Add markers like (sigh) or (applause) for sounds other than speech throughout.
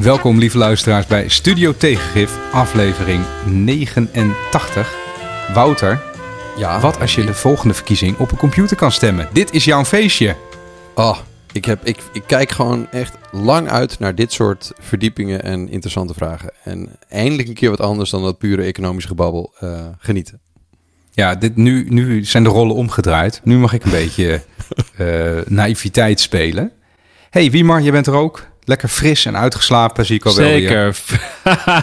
Welkom lieve luisteraars bij Studio Tegengif, aflevering 89. Wouter, Ja, wat als je de volgende verkiezing op een computer kan stemmen? Dit is jouw feestje. Oh, ik, heb, ik, ik kijk gewoon echt lang uit naar dit soort verdiepingen en interessante vragen. En eindelijk een keer wat anders dan dat pure economische gebabbel eh, genieten. Ja, dit, nu, nu zijn de rollen omgedraaid. Nu mag ik een (laughs) beetje eh, naïviteit spelen. hey, Wiemar, je bent er ook. Lekker fris en uitgeslapen, zie ik al. Zeker.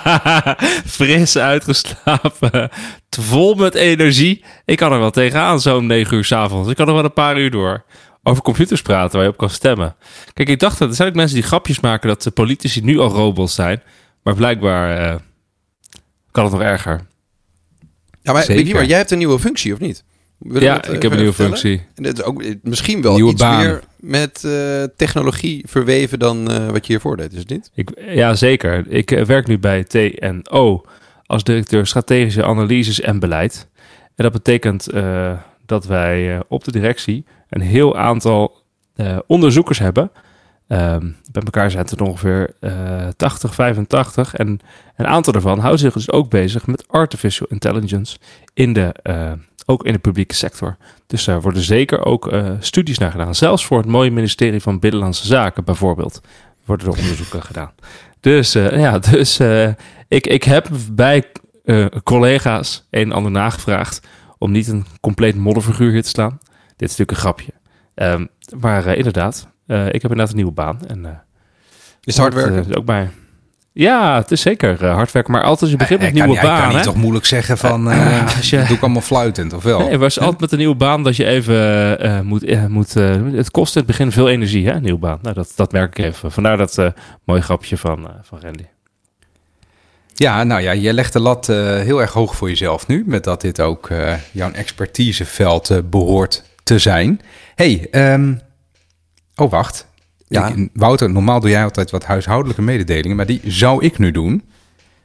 (laughs) Fris uitgeslapen. Vol met energie. Ik kan er wel tegenaan zo'n 9 uur s'avonds. Ik kan nog wel een paar uur door. Over computers praten waar je op kan stemmen. Kijk, ik dacht dat er zijn ook mensen die grapjes maken dat de politici nu al robots zijn. Maar blijkbaar eh, kan het nog erger. Ja, maar, Zeker. Jij hebt een nieuwe functie, of niet? Wil ja, dat, eh, ik heb een nieuwe vertellen? functie. En dat is ook eh, misschien wel Nieuwe iets baan. meer met eh, technologie verweven dan eh, wat je hiervoor deed, is het niet? Ik, ja, zeker. Ik eh, werk nu bij TNO als directeur strategische analyses en beleid. En dat betekent dat wij op de directie een heel aantal onderzoekers hebben. Ehm, bij elkaar zijn het er ongeveer eh 80, 85. En een aantal daarvan houden zich dus ook bezig met artificial intelligence in de, ook in de publieke sector. Dus daar worden zeker ook eh, studies naar gedaan. Zelfs voor het mooie ministerie van Binnenlandse Zaken bijvoorbeeld worden er onderzoeken (laughs) gedaan. Dus eh, ja, dus eh, ik, ik heb bij collega's een en ander nagevraagd om niet een compleet modderfiguur hier te slaan. Dit is natuurlijk een grapje. Ehm, maar inderdaad, ik heb inderdaad een nieuwe baan. En, Is het hard werken? is ook bij. Ja, het is zeker eh, hard werken. Maar altijd als je begint met een kan, nieuwe hij kan baan, niet toch moeilijk zeggen van, (laughs) eh, je- doe ik allemaal fluitend, of wel? Nee, was altijd met een nieuwe baan dat je even eh, moet... eh, moet eh, het kost in het begin veel energie, hè, een nieuwe baan. Nou, dat, dat merk ik even. Vandaar dat eh mooie grapje van, eh, van Randy. Ja, nou ja, je legt de lat eh, heel erg hoog voor jezelf nu, met dat dit ook eh, jouw expertiseveld eh, behoort te zijn. hey, ehm, oh wacht. Ja. Wouter, normaal doe jij altijd wat huishoudelijke mededelingen, maar die zou ik nu doen.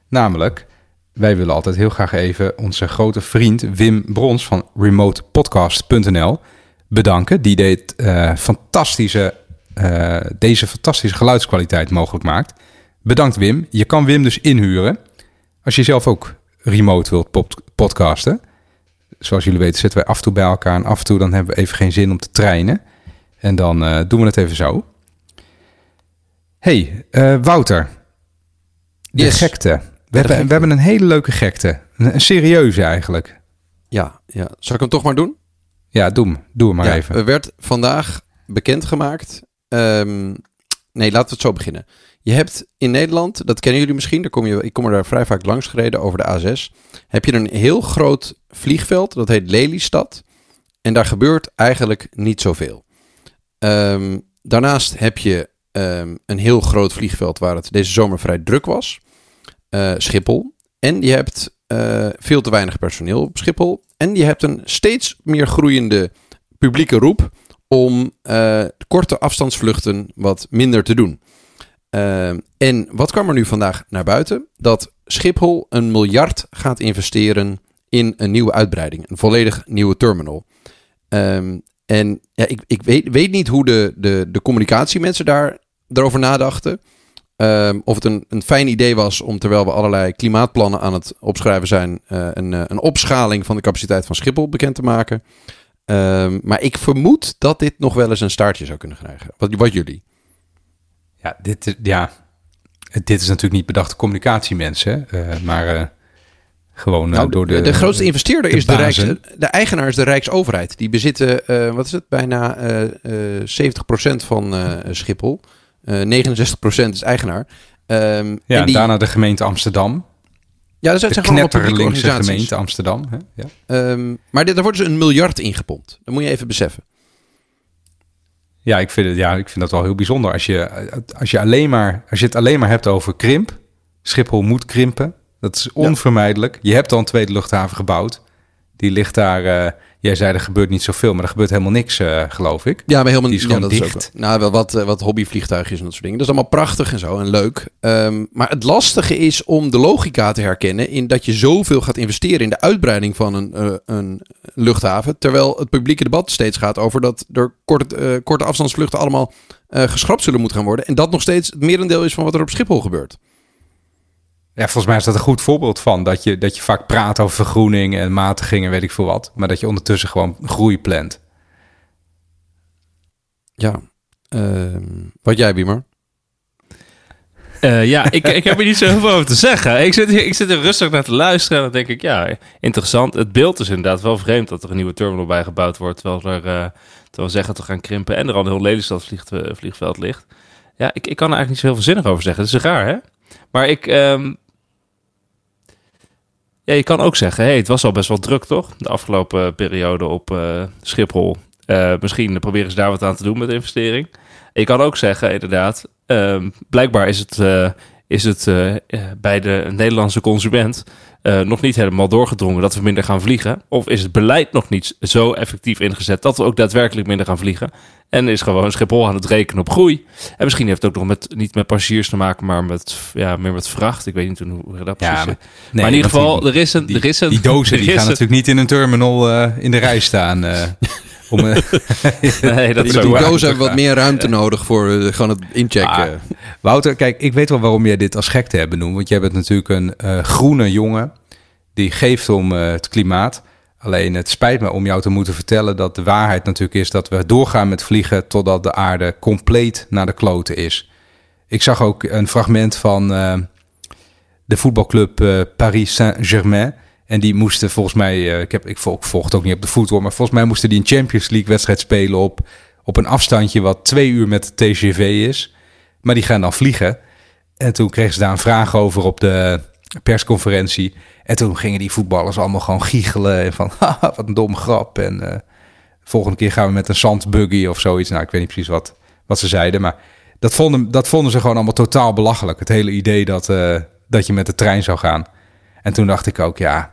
Namelijk, wij willen altijd heel graag even onze grote vriend Wim Brons van remotepodcast.nl bedanken. Die dit, eh, fantastische, eh, deze fantastische geluidskwaliteit mogelijk maakt. Bedankt Wim. Je kan Wim dus inhuren als je zelf ook remote wilt podcasten. Zoals jullie weten zitten wij af en toe bij elkaar en af en toe dan hebben we even geen zin om te trainen. En dan eh, doen we het even zo. Hey, eh, Wouter. De Yes. gekte. We, hebben, gekte. we hebben een hele leuke gekte. Een, een serieuze eigenlijk. Ja, ja. Zal ik hem toch maar doen? Ja, doe hem. Doe hem maar ja, even. Er werd vandaag bekendgemaakt. ehm, nee, laten we het zo beginnen. Je hebt in Nederland, dat kennen jullie misschien, daar kom je, ik kom er daar vrij vaak langs gereden over de A6. Heb je een heel groot vliegveld, dat heet Lelystad. En daar gebeurt eigenlijk niet zoveel. Ehm, daarnaast heb je ehm, een heel groot vliegveld waar het deze zomer vrij druk was. eh, Schiphol. En je hebt eh, veel te weinig personeel op Schiphol. En je hebt een steeds meer groeiende publieke roep om eh, korte afstandsvluchten wat minder te doen. Ehm, en wat kwam er nu vandaag naar buiten? Dat Schiphol een miljard gaat investeren in een nieuwe uitbreiding, een volledig nieuwe terminal. Ehm, en ja, ik, ik weet, weet niet hoe de, de, de communicatiemensen daar, daarover nadachten. Ehm, of het een, een fijn idee was om, terwijl we allerlei klimaatplannen aan het opschrijven zijn, eh, een, eh, een opschaling van de capaciteit van Schiphol bekend te maken. Ehm, maar ik vermoed dat dit nog wel eens een staartje zou kunnen krijgen. Wat, wat jullie? Ja, dit, is- ja, dit is natuurlijk niet bedachte communicatiemensen, eh, maar eh, gewoon eh, Nou, door de, de... grootste investeerder de is de, Rijks, de eigenaar is de Rijksoverheid. Die bezitten, eh, wat is het, bijna eh eh 70% van eh, Schiphol. Eh 69% is eigenaar. Ehm, Ja, en die, daarna de gemeente Amsterdam. ja, dat De zijn gewoon publieke knetterlinkse organisaties. gemeente Amsterdam. Hè? Ja. Ehm, maar dit, daar wordt dus een miljard ingepompt. Dat moet je even beseffen. Ja, ik vind, het, ja, ik vind dat wel heel bijzonder. Als je, als, je alleen maar, als je het alleen maar hebt over krimp. Schiphol moet krimpen. Dat is onvermijdelijk. Je hebt al een tweede luchthaven gebouwd. Die ligt daar... eh, jij zei er gebeurt niet zoveel, maar er gebeurt helemaal niks, eh, geloof ik. Ja, maar helemaal is ja, dat dicht. Is ook, nou, wel wat, eh, wat hobbyvliegtuigjes en dat soort dingen. Dat is allemaal prachtig en zo en leuk. Ehm, maar het lastige is om de logica te herkennen in dat je zoveel gaat investeren in de uitbreiding van een, eh, een luchthaven. Terwijl het publieke debat steeds gaat over dat er korte, eh, korte afstandsvluchten allemaal geschrapt zullen moeten gaan worden. En dat nog steeds het merendeel is van wat er op Schiphol gebeurt. Ja, volgens mij is dat een goed voorbeeld van. Dat je, dat je vaak praat over vergroening en matiging en weet ik veel wat. Maar dat je ondertussen gewoon groei plant. Ja. Ehm, wat jij, Wiemer? Eh, ja, ik, ik heb er niet zo heel veel over te zeggen. Ik zit, ik zit er rustig naar te luisteren en dan denk ik, ja, interessant. Het beeld is inderdaad wel vreemd dat er een nieuwe terminal bij gebouwd wordt, terwijl er, eh, terwijl we zeggen te gaan krimpen en er al een heel Lelystad vliegt, eh, vliegveld ligt. Ja, ik, ik kan er eigenlijk niet zo heel veel zinnig over zeggen. Het is raar, hè? Maar ik, ehm, je kan ook zeggen, hey, het was al best wel druk, toch? De afgelopen periode op eh, Schiphol. Eh, misschien proberen ze daar wat aan te doen met investering. Je kan ook zeggen, inderdaad, ehm, blijkbaar is het, eh, is het eh, eh, bij de Nederlandse consument eh, nog niet helemaal doorgedrongen dat we minder gaan vliegen. Of is het beleid nog niet zo effectief ingezet dat we ook daadwerkelijk minder gaan vliegen. En is gewoon Schiphol aan het rekenen op groei. En misschien heeft het ook nog met, niet met passagiers te maken, maar met, ja, meer met vracht. Ik weet niet hoe dat precies Ja, maar, maar in ieder geval, die, er is een... die, er is een die dozen (laughs) die gaan natuurlijk niet in een terminal eh, in de rij staan. (laughs) om, eh, (laughs) Nee, dat (laughs) is die dozen hebben wat meer ruimte nodig voor eh, gewoon het inchecken. Ah, Wouter, kijk, ik weet wel waarom jij dit als gekte hebt benoemd. Want jij bent natuurlijk een eh, groene jongen die geeft om het klimaat. Alleen het spijt me om jou te moeten vertellen dat de waarheid natuurlijk is dat we doorgaan met vliegen totdat de aarde compleet naar de kloten is. Ik zag ook een fragment van de voetbalclub Paris Saint-Germain. En die moesten volgens mij, eh, ik, heb, ik volg, volg het ook niet op de voet hoor, maar volgens mij moesten die een Champions League wedstrijd spelen op, op een afstandje wat twee uur met de TGV is. Maar die gaan dan vliegen. En toen kregen ze daar een vraag over op de persconferentie. En toen gingen die voetballers allemaal gewoon giechelen. En van, (laughs) wat een domme grap. En eh, volgende keer gaan we met een zandbuggy of zoiets. Nou, ik weet niet precies wat, wat ze zeiden. Maar dat vonden, dat vonden ze gewoon allemaal totaal belachelijk. Het hele idee dat, eh, dat je met de trein zou gaan. En toen dacht ik ook, ja,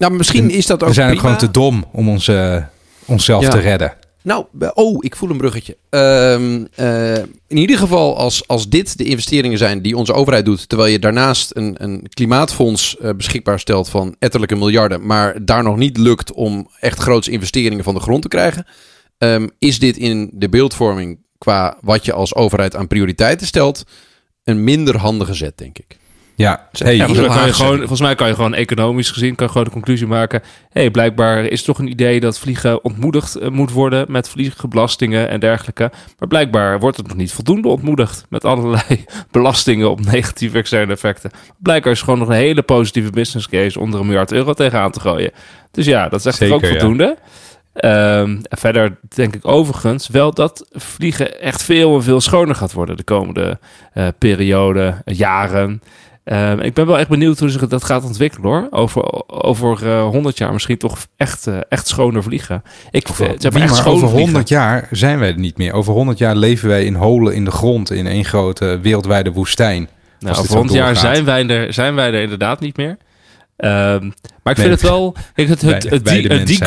Nou, misschien is dat ook we zijn ook gewoon te dom om ons, eh, onszelf Ja. te redden. Nou, oh, ik voel een bruggetje. Ehm, eh, in ieder geval, als, als dit de investeringen zijn die onze overheid doet, terwijl je daarnaast een, een klimaatfonds eh, beschikbaar stelt van etterlijke miljarden, maar daar nog niet lukt om echt grootse investeringen van de grond te krijgen, ehm, is dit in de beeldvorming qua wat je als overheid aan prioriteiten stelt, een minder handige zet, denk ik. Ja, Zeg, hey, Ja, volgens, mij kan je gewoon, volgens mij kan je gewoon economisch gezien kan je gewoon de conclusie maken. hey, blijkbaar is toch een idee dat vliegen ontmoedigd eh, moet worden met vliegbelastingen en dergelijke. Maar blijkbaar wordt het nog niet voldoende ontmoedigd met allerlei (laughs) belastingen op negatieve externe effecten. Blijkbaar is het gewoon nog een hele positieve business case om er een miljard euro tegenaan te gooien. Dus ja, dat is echt Zeker, ook ja. voldoende. Ehm, en verder denk ik overigens wel dat vliegen echt veel en veel schoner gaat worden de komende eh, periode, jaren. Ehm, ik ben wel echt benieuwd hoe zich dat gaat ontwikkelen hoor. Over, over eh, 100 jaar misschien toch echt, eh, echt schoner vliegen. Ik Over, echt maar over vliegen. 100 jaar zijn wij er niet meer. Over 100 jaar leven wij in holen in de grond in één grote wereldwijde woestijn. Nou, over zo 100 jaar zijn wij, er, zijn wij er inderdaad niet meer. Ehm, maar ik Nee, vind het (laughs) wel... Kijk, het, het, het, die- het die-.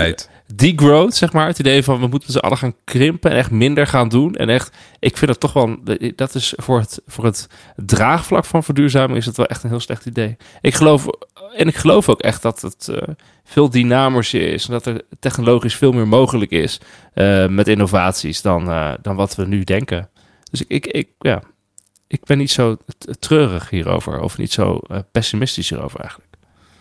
Degrowth, zeg maar. Het idee van we moeten ze alle gaan krimpen en echt minder gaan doen. En echt, ik vind het toch wel, dat is voor het, voor het draagvlak van verduurzaming is het wel echt een heel slecht idee. Ik geloof, en ik geloof ook echt dat het eh, veel dynamischer is. En dat er technologisch veel meer mogelijk is eh, met innovaties dan, eh, dan wat we nu denken. Dus ik, ik, ik, ja, ik ben niet zo treurig hierover. Of niet zo pessimistisch hierover eigenlijk.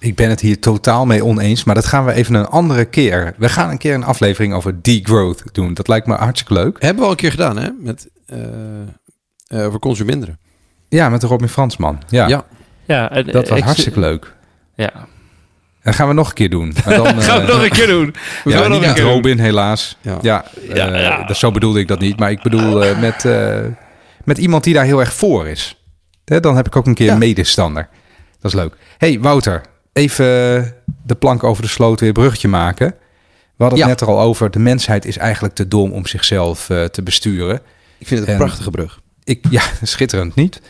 Ik ben het hier totaal mee oneens, maar dat gaan we even een andere keer. We gaan een keer een aflevering over degrowth doen. Dat lijkt me hartstikke leuk. Hebben we al een keer gedaan, hè? Met, eh eh, over consuminderen. Ja, met de Robin Fransman. Ja, Ja. Ja, en, dat was ik- hartstikke leuk. Ja, Dat gaan we nog een keer doen. (laughs) Maar dan, gaan we eh, nog een keer doen. Ja, gaan we nog niet een met doen. Robin, helaas. Ja. Ja, Ja, eh, ja. Dat, zo bedoelde ik dat niet. Maar ik bedoel eh, met, eh, met iemand die daar heel erg voor is. Hè, dan heb ik ook een keer Ja. een medestander. Dat is leuk. hey, Wouter. Even de plank over de sloot weer bruggetje maken. We hadden het Ja. net er al over. De mensheid is eigenlijk te dom om zichzelf eh, te besturen. Ik vind het een En- prachtige brug. Ik, ja, (laughs) schitterend niet.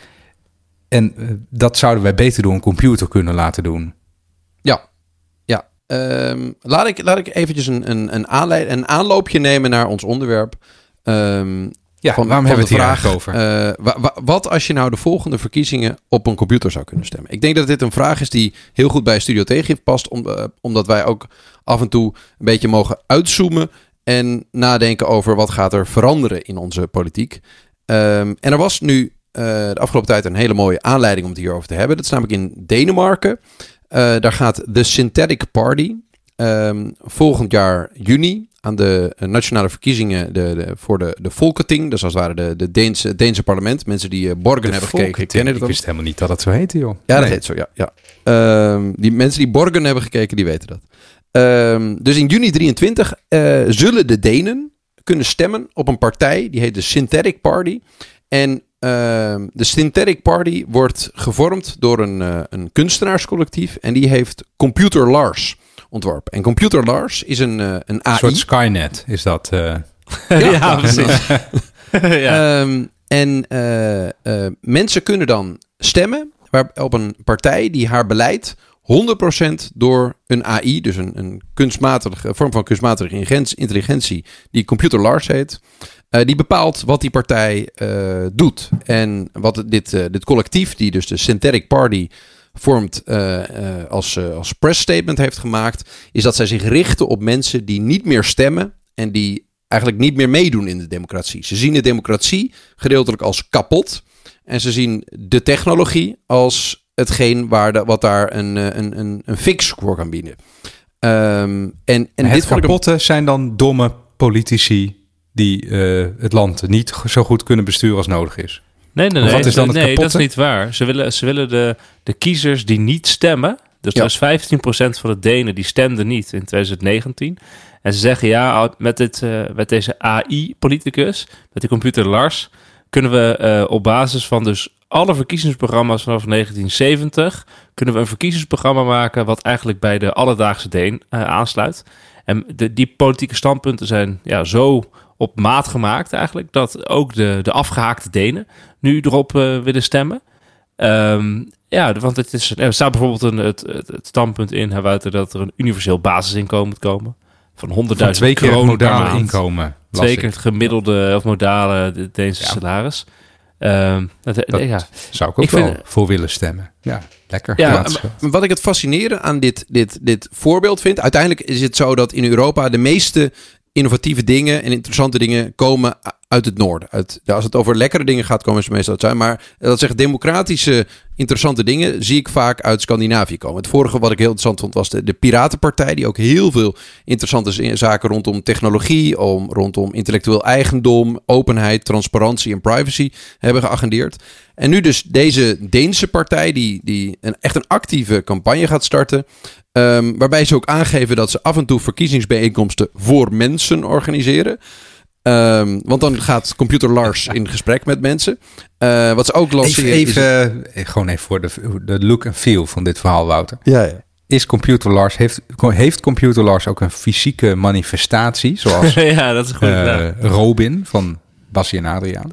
En eh, dat zouden wij beter door een computer kunnen laten doen. Ja. Ja. ehm, laat, ik, laat ik eventjes een, een, een, aanleid, een aanloopje nemen naar ons onderwerp. Ehm, Ja, van, waarom van hebben we de het hier vraag, eigenlijk over? eh, wa- wa- wat als je nou de volgende verkiezingen op een computer zou kunnen stemmen? Ik denk dat dit een vraag is die heel goed bij Studio Tegengif past, om, eh, omdat wij ook af en toe een beetje mogen uitzoomen en nadenken over wat gaat er veranderen in onze politiek. Ehm, en er was nu eh, de afgelopen tijd een hele mooie aanleiding om het hierover te hebben. Dat is namelijk in Denemarken. Daar gaat de Synthetic Party ehm, volgend jaar juni aan de eh, nationale verkiezingen de, de, voor de, de Folketing. Dus als het ware de, de Deense, het Deense parlement. Mensen die eh, Borgen hebben gekeken. Kennen ik dat? wist helemaal niet dat het zo heette, joh. Ja, dat heet zo, ja. ja. Ehm, die mensen die Borgen hebben gekeken, die weten dat. Ehm, dus in juni 23 eh, zullen de Denen kunnen stemmen op een partij, die heet de Synthetic Party. En ehm, de Synthetic Party wordt gevormd door een, een kunstenaarscollectief en die heeft Computer Lars ontworpen. En Computer Lars is een, eh, een Een AI. soort Skynet is dat. eh. (laughs) (laughs) ja, precies. (laughs) ja. Ehm, en eh, mensen kunnen dan stemmen waar, op een partij die haar beleid 100% door een AI, dus een, een kunstmatige een vorm van kunstmatige intelligentie, die Computer Lars heet, die bepaalt wat die partij doet. En wat dit, dit collectief, die dus de Synthetic Party vormt, eh, eh, als, eh, als press statement heeft gemaakt, is dat zij zich richten op mensen die niet meer stemmen en die eigenlijk niet meer meedoen in de democratie. Ze zien de democratie gedeeltelijk als kapot. En ze zien de technologie als hetgeen waar de, wat daar een, een, een, een fix voor kan bieden. Ehm, en, en dit het een- kapotte zijn dan domme politici die het land niet zo goed kunnen besturen als nodig is. Nee, nee, Wat nee. is dan het nee, dat is niet waar. Ze willen, ze willen de, de kiezers die niet stemmen. Dus Ja. er is 15% van de Denen die stemden niet in 2019. En ze zeggen ja, met, dit, eh, met deze AI-politicus, met die computer Lars, kunnen we eh, op basis van dus alle verkiezingsprogramma's vanaf 1970 kunnen we een verkiezingsprogramma maken wat eigenlijk bij de alledaagse Deen eh, aansluit. En de, die politieke standpunten zijn ja, zo op maat gemaakt eigenlijk dat ook de, de afgehaakte Denen nu erop eh, willen stemmen. Ehm, ja, want het is, er staat bijvoorbeeld een, het, het, het standpunt in, hè, Wouter, dat er een universeel basisinkomen moet komen. Van 100.000 Van twee keer het modale inkomen. Twee keer het gemiddelde of modale de- Deense Ja. salaris. Ehm, dat, Dat ja. Zou ik ook Ik wel vind- voor willen stemmen. Ja, lekker. Ja, wat ik het fascinerende aan dit, dit, dit voorbeeld vind. Uiteindelijk is het zo dat in Europa de meeste innovatieve dingen en interessante dingen komen uit het noorden. Uit, als het over lekkere dingen gaat, komen ze meestal uit zuiden. Maar dat zegt democratische, interessante dingen zie ik vaak uit Scandinavië komen. Het vorige wat ik heel interessant vond was de, de Piratenpartij, die ook heel veel interessante zaken rondom technologie, om, rondom intellectueel eigendom, openheid, transparantie en privacy hebben geagendeerd. En nu dus deze Deense partij, die, die een, echt een actieve campagne gaat starten. ehm, waarbij ze ook aangeven dat ze af en toe verkiezingsbijeenkomsten voor mensen organiseren. Ehm, want dan gaat Computer Lars (laughs) in gesprek met mensen. Eh, wat ze ook Even, lanceren is... even eh, gewoon even voor de, de look en feel van dit verhaal, Wouter. Ja, ja. Is Computer Lars, heeft, heeft Computer Lars ook een fysieke manifestatie, zoals (laughs) ja, dat is een goede eh. Robin van Bassie en Adriaan?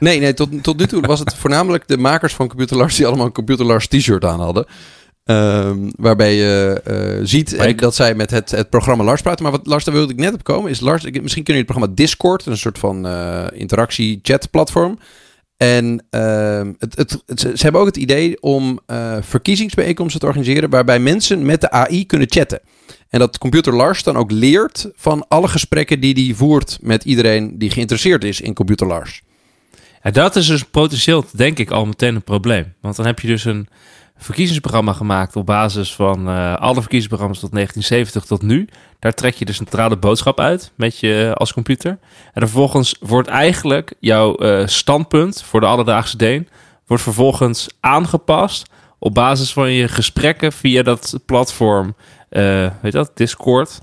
Nee, nee tot, tot nu toe was het voornamelijk de makers van Computer Lars... die allemaal een Computer Lars t-shirt aan hadden. Ehm, waarbij je eh, ziet ik- dat zij met het, het programma Lars praten. Maar wat Lars, daar wilde ik net op komen, is Lars... ik- Misschien kennen jullie het programma Discord, een soort van eh, interactie-chat-platform. En ehm, het, het, het- ze hebben ook het idee om eh, verkiezingsbijeenkomsten te organiseren... waarbij mensen met de AI kunnen chatten. En dat Computer Lars dan ook leert van alle gesprekken die hij voert... met iedereen die geïnteresseerd is in Computer Lars. Ja, dat is dus potentieel, denk ik, al meteen een probleem. Want dan heb je dus een verkiezingsprogramma gemaakt op basis van eh, alle verkiezingsprogramma's tot 1970 tot nu. Daar trek je de centrale boodschap uit met je eh, als computer. En vervolgens wordt eigenlijk jouw eh, standpunt voor de alledaagse Deen... wordt vervolgens aangepast op basis van je gesprekken via dat platform, eh, weet dat, Discord...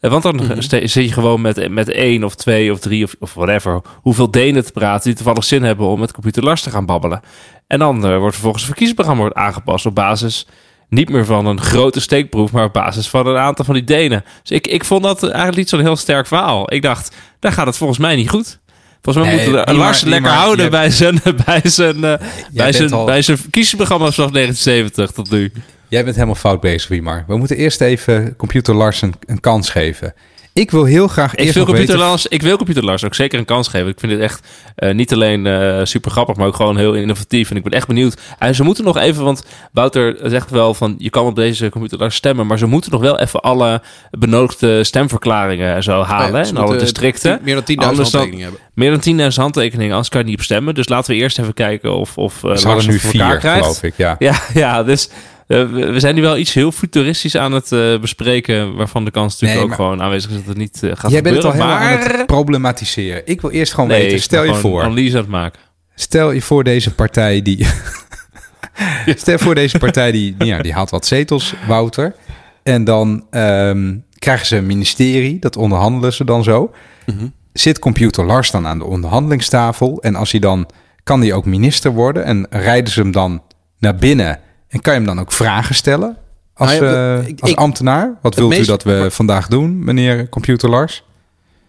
Eh, Want dan Mhm. zit je gewoon met, met één of twee of drie of, of whatever. Hoeveel Denen te praten die toevallig zin hebben om met computer Lars te gaan babbelen. En dan eh, wordt vervolgens het verkiezingsprogramma wordt aangepast op basis niet meer van een grote steekproef, maar op basis van een aantal van die Denen. Dus ik, ik vond dat eigenlijk niet zo'n heel sterk verhaal. Ik dacht, daar gaat het volgens mij niet goed. Volgens mij Nee, moeten we Lars maar- lekker maar, houden bij zijn, (laughs) bij, zijn, eh, bij, zijn, al- bij zijn vanaf 1970 tot nu. Jij bent helemaal fout bezig, Wiemar. We moeten eerst even Computer Lars een, een kans geven. Ik wil heel graag Ik eerst wil, nog computer weten... Lars, ik wil Computer Lars ook zeker een kans geven. Ik vind dit echt eh, niet alleen eh, super grappig, maar ook gewoon heel innovatief. En ik ben echt benieuwd. En ze moeten nog even, want Wouter zegt wel van... je kan op deze Computer Lars stemmen... maar ze moeten nog wel even alle benodigde stemverklaringen en zo halen. Oh ja, ze in alle districten. meer dan 10.000 Anders dan- handtekeningen hebben. Meer dan 10.000 handtekeningen, anders kan je niet op stemmen. Dus laten we eerst even kijken of, of uh, Ze hadden nu vier, geloof ik. Ja. Ja, ja, dus we we zijn nu wel iets heel futuristisch aan het eh, bespreken... waarvan de kans natuurlijk Nee, ook gewoon aanwezig is dat het niet eh, gaat Jij bent het al gebeuren. helemaal aan maar... het problematiseren. Ik wil eerst gewoon Nee, weten, stel je voor... analyse aan het maken. Stel je voor deze partij die... (laughs) Stel je voor deze partij die, (laughs) ja, die haalt wat zetels, Wouter. En dan ehm, krijgen ze een ministerie, dat onderhandelen ze dan zo. Mhm. Zit computer Lars dan aan de onderhandelingstafel? En als hij dan, kan hij ook minister worden? En rijden ze hem dan naar binnen? En kan je hem dan ook vragen stellen? Als, Nou ja, eh, ik- als ambtenaar? Wat wilt meest- u dat we vandaag doen, meneer computer Lars?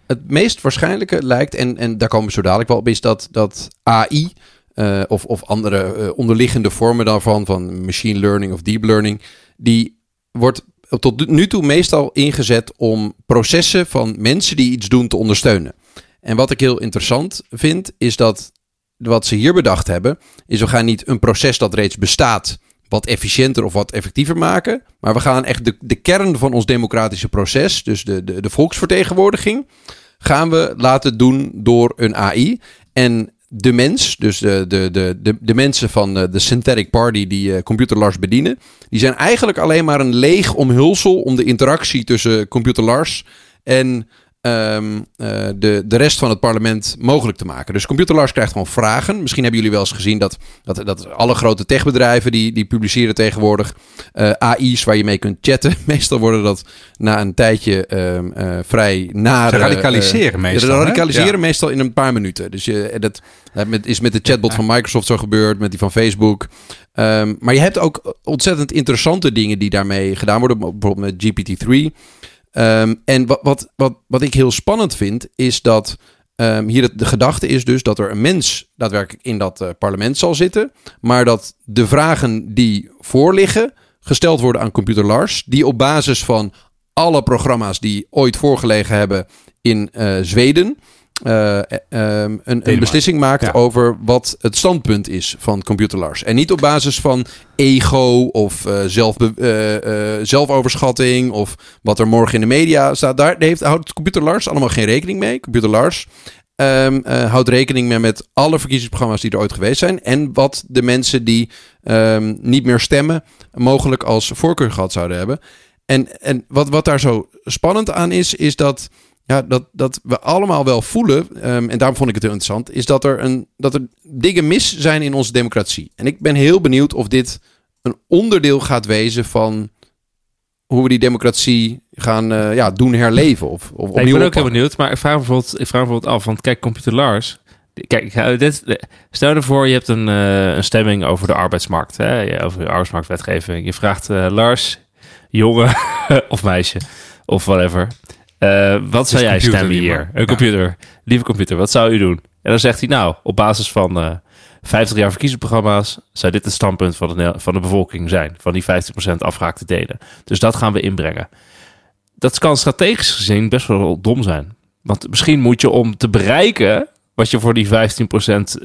Het meest waarschijnlijke lijkt, en, en daar komen we zo dadelijk wel op, is dat, dat AI eh, of, of andere eh, onderliggende vormen daarvan, van machine learning of deep learning, die wordt tot nu toe meestal ingezet om processen van mensen die iets doen te ondersteunen. En wat ik heel interessant vind, is dat wat ze hier bedacht hebben, is we gaan niet een proces dat reeds bestaat wat efficiënter of wat effectiever maken. Maar we gaan echt de, de kern van ons democratische proces, dus de, de, de volksvertegenwoordiging, gaan we laten doen door een AI. En de mens, dus de, de, de, de, mensen van eh, de Synthetic Party die eh, Computer Lars bedienen, die zijn eigenlijk alleen maar een leeg omhulsel om de interactie tussen Computer Lars en ehm, eh, de, de rest van het parlement mogelijk te maken. Dus Computer Lars krijgt gewoon vragen. Misschien hebben jullie wel eens gezien dat, dat, dat alle grote techbedrijven die, die publiceren tegenwoordig eh, AI's waar je mee kunt chatten. (laughs) Meestal worden dat na een tijdje ehm, eh, vrij nare... Ze radicaliseren meestal, Ze radicaliseren Ja. meestal in een paar minuten. Dus je, dat met, is met de chatbot van Microsoft zo gebeurd, met die van Facebook. Ehm, maar je hebt ook ontzettend interessante dingen die daarmee gedaan worden. Bijvoorbeeld met GPT-3. Ehm, en wat, wat, wat, wat ik heel spannend vind, is dat ehm, hier het, de gedachte is dus dat er een mens daadwerkelijk in dat eh, parlement zal zitten. Maar dat de vragen die voorliggen gesteld worden aan computer Lars. Die op basis van alle programma's die ooit voorgelegen hebben in eh, Zweden. Eh, eh, ehm, een, een beslissing maakt Ja. over wat het standpunt is van Computer Lars. En niet op basis van ego of zelfbe- eh, eh, zelfoverschatting of wat er morgen in de media staat. Daar heeft, houdt Computer Lars allemaal geen rekening mee. Computer Lars ehm, eh, houdt rekening mee met alle verkiezingsprogramma's die er ooit geweest zijn. En wat de mensen die ehm, niet meer stemmen mogelijk als voorkeur gehad zouden hebben. En, en wat, wat daar zo spannend aan is, is dat, ja, dat, dat we allemaal wel voelen, ehm, en daarom vond ik het heel interessant, is dat er, een, dat er dingen mis zijn in onze democratie. En ik ben heel benieuwd of dit een onderdeel gaat wezen van hoe we die democratie gaan eh, ja, doen herleven. Of, of Nee, ik ben ook heel benieuwd, maar ik vraag bijvoorbeeld, ik vraag bijvoorbeeld af, want kijk, Computer Lars... Kijk, dit, stel je voor, je hebt een, eh, een stemming over de arbeidsmarkt, hè, over de arbeidsmarktwetgeving. Je vraagt eh, Lars, jongen (laughs) of meisje, of whatever. Eh, wat zou jij stemmen hier? Een Ja. computer, lieve computer, wat zou u doen? En dan zegt hij, nou, op basis van eh 50 jaar verkiezingsprogramma's zou dit het standpunt van de, van de bevolking zijn, van die 50% afgehaakte delen. Dus dat gaan we inbrengen dat kan strategisch gezien best wel dom zijn. Want misschien moet je om te bereiken wat je voor die 15%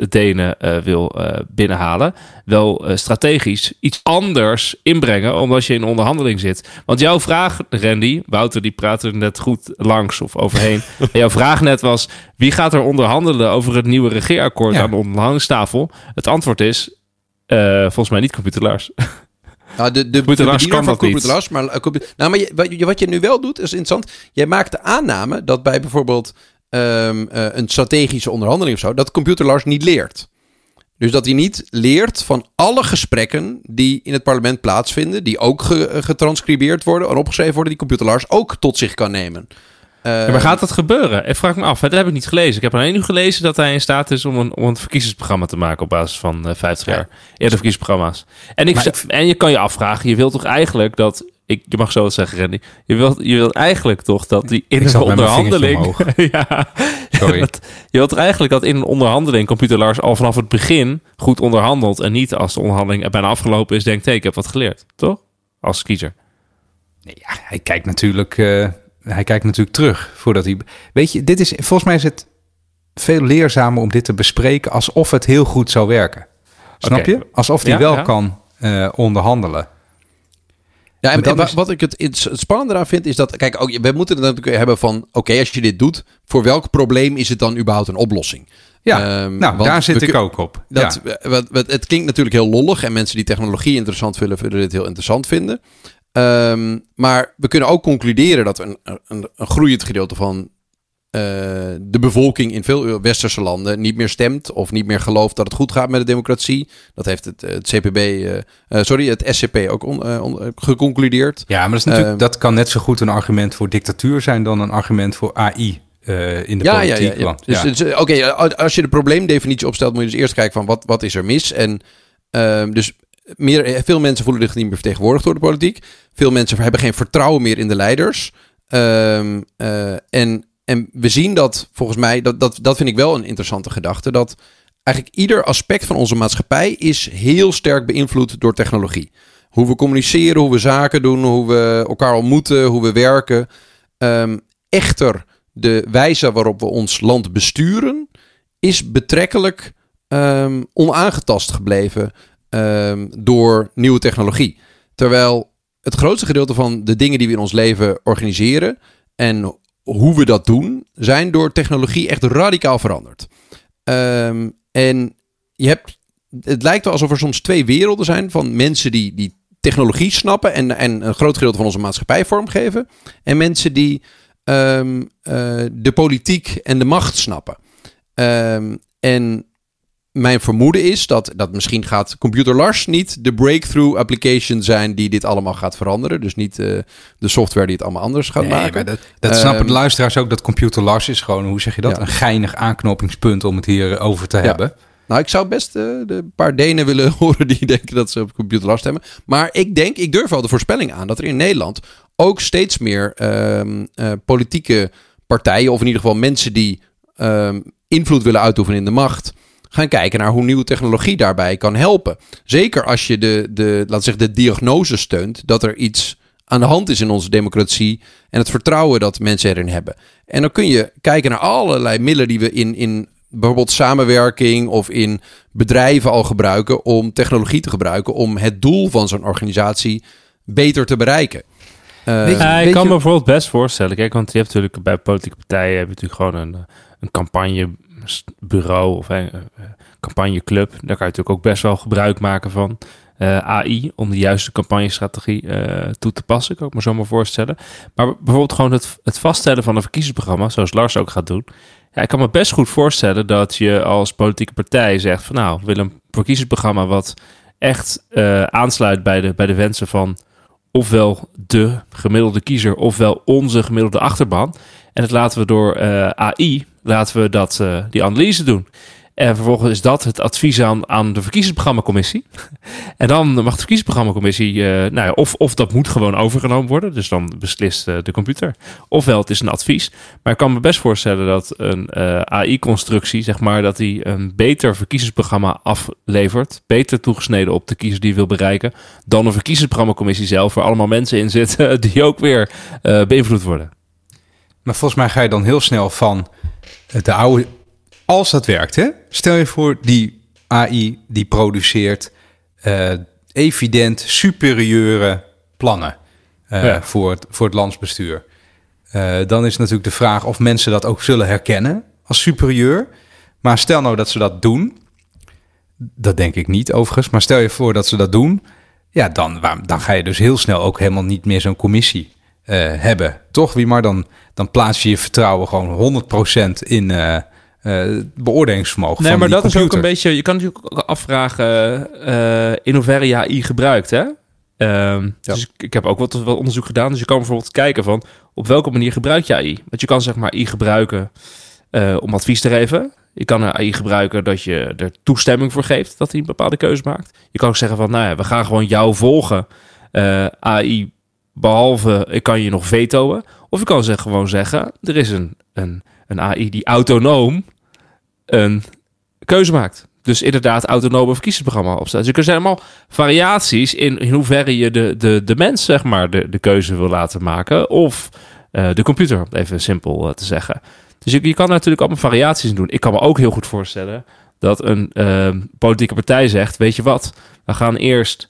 Denen eh, wil eh, binnenhalen, wel eh, strategisch iets anders inbrengen, omdat je in onderhandeling zit. Want jouw vraag, Randy, Wouter die praatte er net goed langs of overheen. (laughs) En jouw vraag net was, wie gaat er onderhandelen over het nieuwe regeerakkoord Ja. aan de onderhandelingstafel? Het antwoord is, volgens mij niet computer Lars. (laughs) Ja, de, de, bediener kan van dat niet. Maar, nou, maar je, wat, je, wat je nu wel doet, is interessant. Jij maakt de aanname dat bij bijvoorbeeld ehm, eh, een strategische onderhandeling of zo, dat Computer Lars niet leert. Dus dat hij niet leert van alle gesprekken die in het parlement plaatsvinden, die ook ge- eh, getranscribeerd worden en opgeschreven worden, die Computer Lars ook tot zich kan nemen. Maar gaat dat gebeuren? Ik vraag me af. Dat heb ik niet gelezen. Ik heb alleen nu gelezen dat hij in staat is om een, om een verkiezingsprogramma te maken op basis van eh 50 Ja. jaar. Eerder verkiezingsprogramma's. En, ik, Maar ik- en je kan je afvragen, je wilt toch eigenlijk dat... Ik, je mag zo wat zeggen, Randy. Je wilt, je wilt eigenlijk toch dat die in een onderhandeling... (laughs) ja, Sorry. (laughs) Dat- je wilt eigenlijk dat in een onderhandeling Computer Lars al vanaf het begin goed onderhandelt... en niet als de onderhandeling er bijna afgelopen is, denkt... hé, ik heb wat geleerd, toch? als kiezer? Nee, ja, hij kijkt natuurlijk, eh, hij kijkt natuurlijk terug voordat hij. Weet je, dit is volgens mij is het veel leerzamer om dit te bespreken alsof het heel goed zou werken. Snap je? Alsof hij Ja, wel ja. kan eh, onderhandelen. Ja, en, is- wat ik het, het spannende aan vind is dat, kijk, ook, we moeten het natuurlijk hebben van, oké, als je dit doet, voor welk probleem is het dan überhaupt een oplossing? Ja, Ehm, nou, daar zit ik ook op. Dat, ja. wat, wat, het klinkt natuurlijk heel lollig en mensen die technologie interessant willen, zullen dit heel interessant vinden. Ehm, maar we kunnen ook concluderen dat een, een, een groeiend gedeelte van eh, de bevolking in veel westerse landen niet meer stemt of niet meer gelooft dat het goed gaat met de democratie. Dat heeft het, het CPB, eh, eh, sorry, het SCP ook on- eh, on- geconcludeerd. ja, maar dat, is natuurlijk, dat kan net zo goed een argument voor dictatuur zijn dan een argument voor AI eh, in de Ja, politiek. ja. ja. Dus, ja. dus, eh, oké, als je de probleemdefinitie opstelt, moet je dus eerst kijken van wat, wat is er mis. En ehm, dus meer, eh, veel mensen voelen zich niet meer vertegenwoordigd door de politiek. Veel mensen hebben geen vertrouwen meer in de leiders. Ehm, eh, en, en we zien dat, volgens mij, dat, dat, dat vind ik wel een interessante gedachte, dat eigenlijk ieder aspect van onze maatschappij is heel sterk beïnvloed door technologie. Hoe we communiceren, hoe we zaken doen, hoe we elkaar ontmoeten, hoe we werken. Ehm, echter, de wijze waarop we ons land besturen is betrekkelijk ehm, onaangetast gebleven ehm, door nieuwe technologie. Terwijl het grootste gedeelte van de dingen die we in ons leven organiseren en hoe we dat doen, zijn door technologie echt radicaal veranderd. Ehm, en je hebt, het lijkt wel alsof er soms twee werelden zijn van mensen die, die technologie snappen en, en een groot gedeelte van onze maatschappij vormgeven. En mensen die ehm, eh, de politiek en de macht snappen. Ehm, en mijn vermoeden is dat, dat misschien gaat Computer Lars niet de breakthrough application zijn die dit allemaal gaat veranderen. Dus niet eh, de software die het allemaal anders gaat Nee, maken. dat, dat snappen Ehm, de luisteraars ook. Dat computer Lars is gewoon, hoe zeg je dat? Ja. Een geinig aanknopingspunt om het hier over te hebben. Nou, ik zou best eh, de paar Denen willen (laughs) horen die denken dat ze op computer last hebben. Maar ik denk, ik durf wel de voorspelling aan dat er in Nederland ook steeds meer ehm, eh, politieke partijen, of in ieder geval mensen die ehm, invloed willen uitoefenen in de macht, gaan kijken naar hoe nieuwe technologie daarbij kan helpen. Zeker als je de, de, laten we zeggen, de diagnose steunt dat er iets aan de hand is in onze democratie en het vertrouwen dat mensen erin hebben. En dan kun je kijken naar allerlei middelen die we in, in bijvoorbeeld samenwerking of in bedrijven al gebruiken om technologie te gebruiken om het doel van zo'n organisatie beter te bereiken. Eh, Weet je- ik kan je- me bijvoorbeeld best voorstellen. Kijk, want je hebt natuurlijk bij politieke partijen heb je natuurlijk gewoon een, een campagnebureau of een, eh, campagneclub. Daar kan je natuurlijk ook best wel gebruik maken van eh, AI om de juiste campagnestrategie eh, toe te passen. Kan me zo maar voorstellen. Maar bijvoorbeeld gewoon het, het vaststellen van een verkiezingsprogramma, zoals Lars ook gaat doen. Ja, ik kan me best goed voorstellen dat je als politieke partij zegt van nou, we willen een verkiezingsprogramma wat echt eh, aansluit bij de, bij de wensen van ofwel de gemiddelde kiezer, ofwel onze gemiddelde achterban. En dat laten we door eh, AI, laten we dat, eh, die analyse doen. En vervolgens is dat het advies aan, aan de verkiezingsprogrammacommissie. (laughs) en dan mag de verkiezingsprogrammacommissie, eh nou ja, of, of dat moet gewoon overgenomen worden. Dus dan beslist eh, de computer. Ofwel, het is een advies. Maar ik kan me best voorstellen dat een AI-constructie, zeg maar, dat die een beter verkiezingsprogramma aflevert. Beter toegesneden op de kiezer die wil bereiken. Dan een verkiezingsprogrammacommissie zelf, waar allemaal mensen in zitten (laughs) die ook weer beïnvloed worden. Maar volgens mij ga je dan heel snel van de oude... Als dat werkt, hè? Stel je voor, die AI die produceert eh, evident superieure plannen eh, Ja. voor, het, voor het landsbestuur. Eh, dan is natuurlijk de vraag of mensen dat ook zullen herkennen als superieur. Maar stel nou dat ze dat doen. Dat denk ik niet overigens. Maar stel je voor dat ze dat doen. Ja, dan, dan ga je dus heel snel ook helemaal niet meer zo'n commissie eh, hebben. Toch, wie maar dan, dan plaats je je vertrouwen gewoon 100% in eh, het beoordelingsvermogen Nee, van maar die dat is ook een beetje. Je kan natuurlijk ook afvragen in hoeverre je AI gebruikt. Hè? Ehm, Ja. Dus ik, ik heb ook wat, wat onderzoek gedaan. Dus je kan bijvoorbeeld kijken van op welke manier gebruik je AI. Want je kan zeg maar AI gebruiken om advies te geven. Je kan een AI gebruiken dat je er toestemming voor geeft dat hij een bepaalde keuze maakt. Je kan ook zeggen van, nou ja, we gaan gewoon jou volgen. AI, behalve ik kan je nog vetoen. Of je kan zeg, gewoon zeggen, er is een, een, een AI die autonoom een keuze maakt. Dus inderdaad autonome verkiezingsprogramma opstellen. Dus er zijn allemaal variaties in, in hoeverre je de, de, de mens zeg maar, de, de keuze wil laten maken. Of uh, de computer, om even simpel uh, te zeggen. Dus je, je kan natuurlijk allemaal variaties doen. Ik kan me ook heel goed voorstellen dat een uh, politieke partij zegt... weet je wat, we gaan eerst...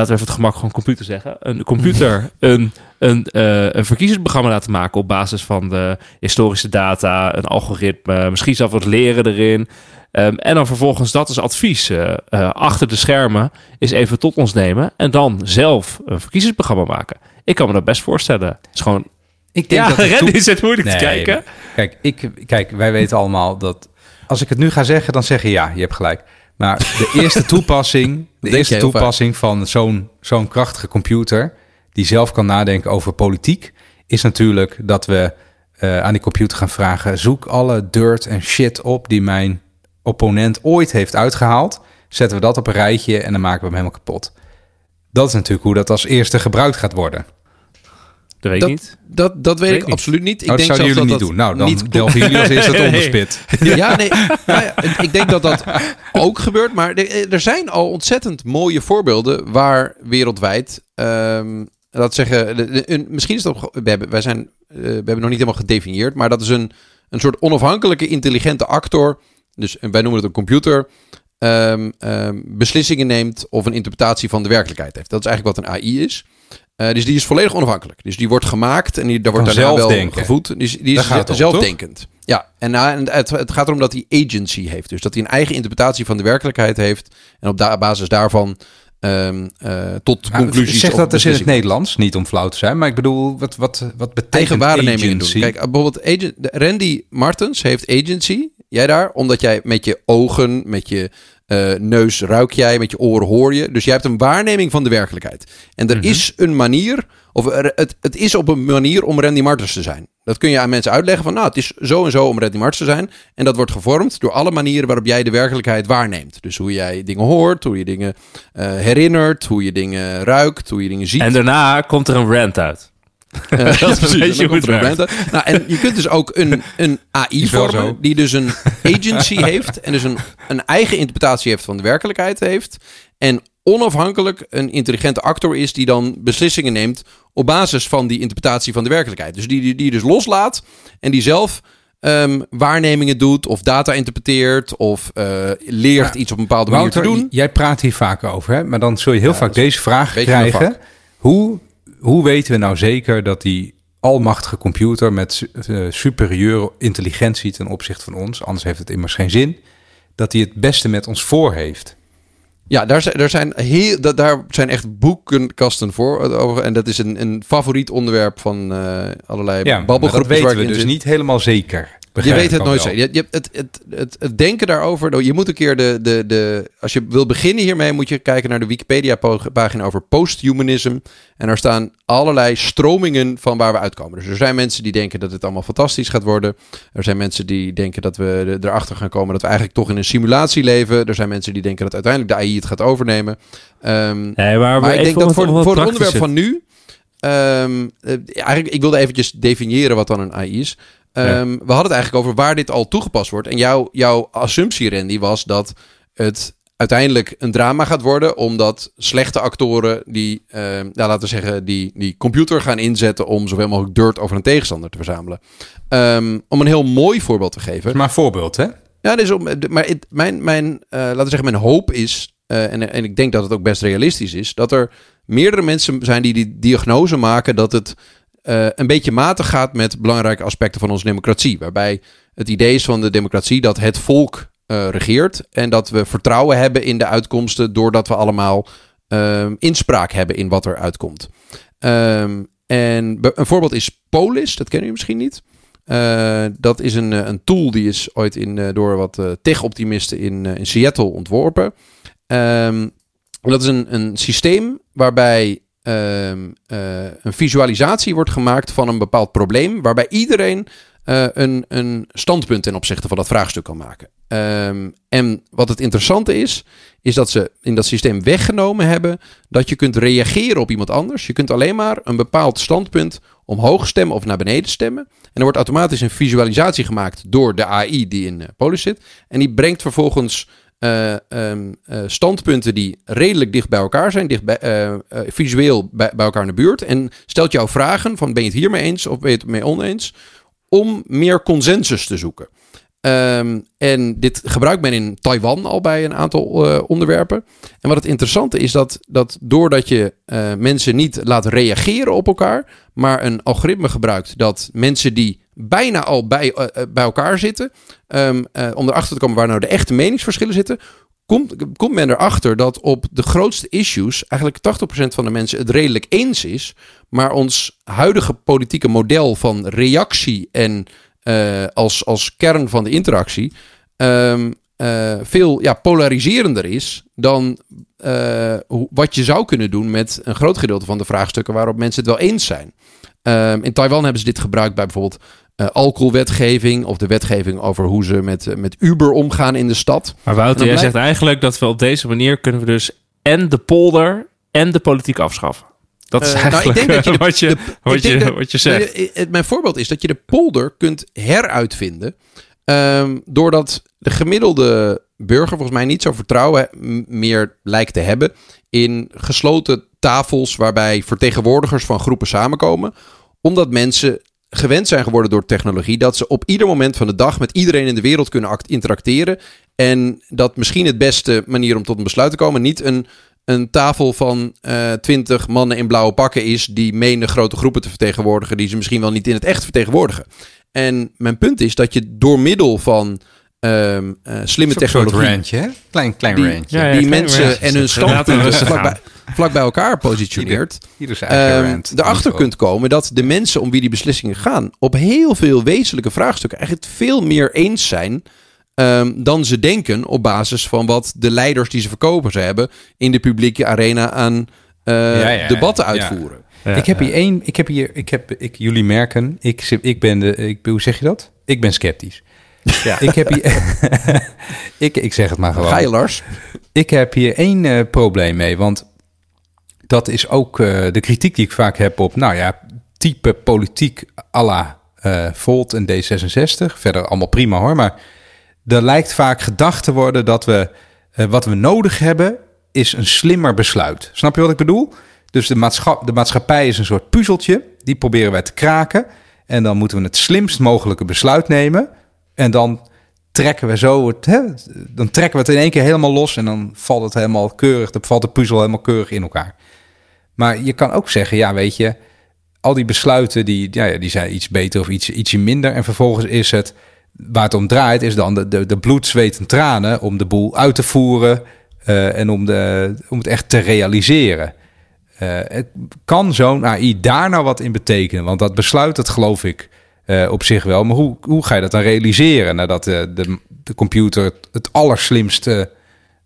Ehm, laten we even het gemak gewoon computer zeggen. Een computer (laughs) een, een, uh, een verkiezingsprogramma laten maken op basis van de historische data, een algoritme, misschien zelf wat leren erin. Um, en dan vervolgens dat als advies uh, uh, achter de schermen is even tot ons nemen en dan zelf een verkiezingsprogramma maken. Ik kan me dat best voorstellen. Het is gewoon. Ik denk ja, dat het is het moeilijk nee, te kijken. Kijk, ik, kijk, wij weten allemaal dat als ik het nu ga zeggen, dan zeg je ja, je hebt gelijk. Maar de eerste toepassing, (laughs) de eerste toepassing van zo'n zo'n krachtige computer die zelf kan nadenken over politiek, is natuurlijk dat we uh, aan die computer gaan vragen: zoek alle dirt en shit op die mijn opponent ooit heeft uitgehaald. Zetten we dat op een rijtje en dan maken we hem helemaal kapot. Dat is natuurlijk hoe dat als eerste gebruikt gaat worden. Dat weet dat, ik niet. Dat, dat weet, Weet ik niet. absoluut niet. Ik Oh, dat denk zelfs jullie dat niet dat doen. Nou, dan niet delven jullie als eerste het (laughs) Nee. onderspit. (laughs) Ja, nee. nou ja, ik denk dat dat ook gebeurt. Maar er, er zijn al ontzettend mooie voorbeelden waar wereldwijd. ehm laat zeggen, een- misschien is het ook. We hebben, wij zijn, eh, we hebben nog niet helemaal gedefinieerd. Maar dat is een, een soort onafhankelijke, intelligente actor. Dus wij noemen het een computer. ehm, ehm, beslissingen neemt of een interpretatie van de werkelijkheid heeft. Dat is eigenlijk wat een AI is. Eh, dus die is volledig onafhankelijk. Dus die wordt gemaakt en die, daar wordt daarna wel gevoed. Die is, die is zelfdenkend. Ja, en, nou, en het, het gaat erom dat hij agency heeft. Dus dat hij een eigen interpretatie van de werkelijkheid heeft. En op da- basis daarvan ehm, eh, tot Nou, conclusies zeg of dat dus in het Nederlands, niet om flauw te zijn. Maar ik bedoel, wat, wat, wat betekent eigen waarnemingen doen. agency? Kijk, bijvoorbeeld agent, Randy Martens heeft agency. Jij daar, omdat jij met je ogen, met je eh, neus ruik jij, met je oren hoor je. Dus jij hebt een waarneming van de werkelijkheid. En er Mhm. is een manier, of er, het, het is op een manier om Randy Martens te zijn. Dat kun je aan mensen uitleggen van, nou, het is zo en zo om Randy Martens te zijn. En dat wordt gevormd door alle manieren waarop jij de werkelijkheid waarneemt. Dus hoe jij dingen hoort, hoe je dingen eh, herinnert, hoe je dingen ruikt, hoe je dingen ziet. En daarna komt er een rant uit. (laughs) Eh, Dat is precies. Nou, en je kunt dus ook een, een AI vormen die dus een (laughs) agency heeft en dus een, een eigen interpretatie heeft van de werkelijkheid heeft. En onafhankelijk een intelligente actor is die dan beslissingen neemt op basis van die interpretatie van de werkelijkheid. Dus die, die, die dus loslaat en die zelf ehm, waarnemingen doet of data interpreteert of eh, leert iets op een bepaalde manier te doen. jij praat hier vaak over, hè? maar dan zul je heel Ja, vaak deze vraag krijgen. Hoe, hoe weten we nou zeker dat die almachtige computer met eh, superieure intelligentie ten opzichte van ons, anders heeft het immers geen zin, dat hij het beste met ons voor heeft? Ja, daar zijn, daar zijn, heel, da- daar zijn echt boekenkasten voor. eh, over. En dat is een, een favoriet onderwerp van eh, allerlei Ja, dat babbelgroepjes weten waar we dus zit. niet helemaal zeker. Je weet het nooit zeker. Je, je, het, het, het, het denken daarover. Je moet een keer de, de, de. Als je wil beginnen hiermee, moet je kijken naar de Wikipedia-pagina over posthumanism. En daar staan allerlei stromingen van waar we uitkomen. Dus er zijn mensen die denken dat het allemaal fantastisch gaat worden. Er zijn mensen die denken dat we er- erachter gaan komen dat we eigenlijk toch in een simulatie leven. Er zijn mensen die denken dat uiteindelijk de AI het gaat overnemen. Ehm, Nee, maar, maar ik denk dat voor, voor het onderwerp van nu. Eh, eigenlijk, ik wilde eventjes definiëren wat dan een AI is. Ehm, We hadden het eigenlijk over waar dit al toegepast wordt. En jouw, jouw assumptie, Randy, was dat het uiteindelijk een drama gaat worden. Omdat slechte actoren die, nou, laten we zeggen, die, die computer gaan inzetten om zoveel mogelijk dirt over een tegenstander te verzamelen. Om een heel mooi voorbeeld te geven. Maar een voorbeeld, hè? Ja, dus om, maar het, mijn, mijn, eh, laten we zeggen, mijn hoop is, eh, en, en ik denk dat het ook best realistisch is, dat er meerdere mensen zijn die die diagnose maken dat het eh, een beetje matig gaat met belangrijke aspecten van onze democratie. Waarbij het idee is van de democratie dat het volk eh, regeert en dat we vertrouwen hebben in de uitkomsten doordat we allemaal inspraak hebben in wat er uitkomt. Ehm, en een voorbeeld is Polis, dat kennen jullie misschien niet. Dat is een, een tool die is ooit in, door wat eh, tech-optimisten in, in Seattle ontworpen. Ehm, dat is een, een systeem waarbij ehm, eh, een visualisatie wordt gemaakt van een bepaald probleem, waarbij iedereen eh, een, een standpunt ten opzichte van dat vraagstuk kan maken. Ehm, en wat het interessante is, is dat ze in dat systeem weggenomen hebben dat je kunt reageren op iemand anders. Je kunt alleen maar een bepaald standpunt omhoog stemmen of naar beneden stemmen. En er wordt automatisch een visualisatie gemaakt door de AI die in uh, Polis zit. En die brengt vervolgens uh, um, uh, standpunten die redelijk dicht bij elkaar zijn, dicht bij, uh, visueel bij, elkaar in de buurt. En stelt jou vragen van ben je het hiermee eens of ben je het mee oneens, om meer consensus te zoeken. Um, en dit gebruikt men in Taiwan al bij een aantal onderwerpen. En wat het interessante is dat, dat doordat je mensen niet laat reageren op elkaar, maar een algoritme gebruikt dat mensen die bijna al bij, uh, bij elkaar zitten, um, om erachter te komen waar nou de echte meningsverschillen zitten, komt, komt men erachter dat op de grootste issues eigenlijk 80% van de mensen het redelijk eens is, maar ons huidige politieke model van reactie en als, als kern van de interactie uh, veel ja, polariserender is dan wat je zou kunnen doen met een groot gedeelte van de vraagstukken waarop mensen het wel eens zijn. Um, in Taiwan hebben ze dit gebruikt bij bijvoorbeeld alcoholwetgeving of de wetgeving over hoe ze met, met Uber omgaan in de stad. Maar Wouter, jij zegt eigenlijk dat we op deze manier kunnen we dus en de polder en de politiek afschaffen. Dat is eigenlijk uh, nou, je de, wat, je, de, je, je zegt. Het, mijn voorbeeld is dat je de polder kunt heruitvinden. Um, doordat de gemiddelde burger volgens mij niet zo vertrouwen meer lijkt te hebben in gesloten tafels waarbij vertegenwoordigers van groepen samenkomen. Omdat mensen gewend zijn geworden door technologie dat ze op ieder moment van de dag met iedereen in de wereld kunnen interacteren. En dat misschien het beste manier om tot een besluit te komen niet een een tafel van uh, twintig mannen in blauwe pakken is die menen grote groepen te vertegenwoordigen die ze misschien wel niet in het echt vertegenwoordigen. En mijn punt is dat je door middel van um, uh, slimme technologie. Range, hè? Klein, klein die, range. Ja, ja, die mensen range. en hun standpunten vlak bij, vlak bij elkaar positioneert. Ieder, ieder um, erachter kunt komen dat de mensen om wie die beslissingen gaan op heel veel wezenlijke vraagstukken eigenlijk veel meer eens zijn Um, dan ze denken op basis van wat de leiders die ze verkopen ze hebben in de publieke arena aan uh, ja, ja, debatten uitvoeren. Ja. ik heb hier één, ik heb hier, ik heb, ik, jullie merken, ik, ik ben de, ik, hoe zeg je dat? Ik ben sceptisch. Ja. ik heb hier, (laughs) ik, ik zeg het maar gewoon. Ga je Lars? Ik heb hier één uh, probleem mee, want dat is ook uh, de kritiek die ik vaak heb op, nou ja, type politiek à la Volt en D66. Verder allemaal prima hoor, maar er lijkt vaak gedacht te worden dat we wat we nodig hebben is een slimmer besluit. Snap je wat ik bedoel? Dus de, maatschap, de maatschappij is een soort puzzeltje. Die proberen wij te kraken. En dan moeten we het slimst mogelijke besluit nemen. En dan trekken we zo het, hè, dan trekken we het in één keer helemaal los. En dan valt het helemaal keurig. Dan valt de puzzel helemaal keurig in elkaar. Maar je kan ook zeggen, ja, weet je, al die besluiten die, ja, die zijn iets beter of iets, ietsje minder. En vervolgens is het waar het om draait is dan de, de, de bloed, zweet en tranen om de boel uit te voeren uh, en om, de, om het echt te realiseren. Uh, kan zo'n AI daar nou wat in betekenen? Want dat besluit, dat geloof ik uh, op zich wel. Maar hoe, hoe ga je dat dan realiseren nadat de, de, de computer het, het allerslimste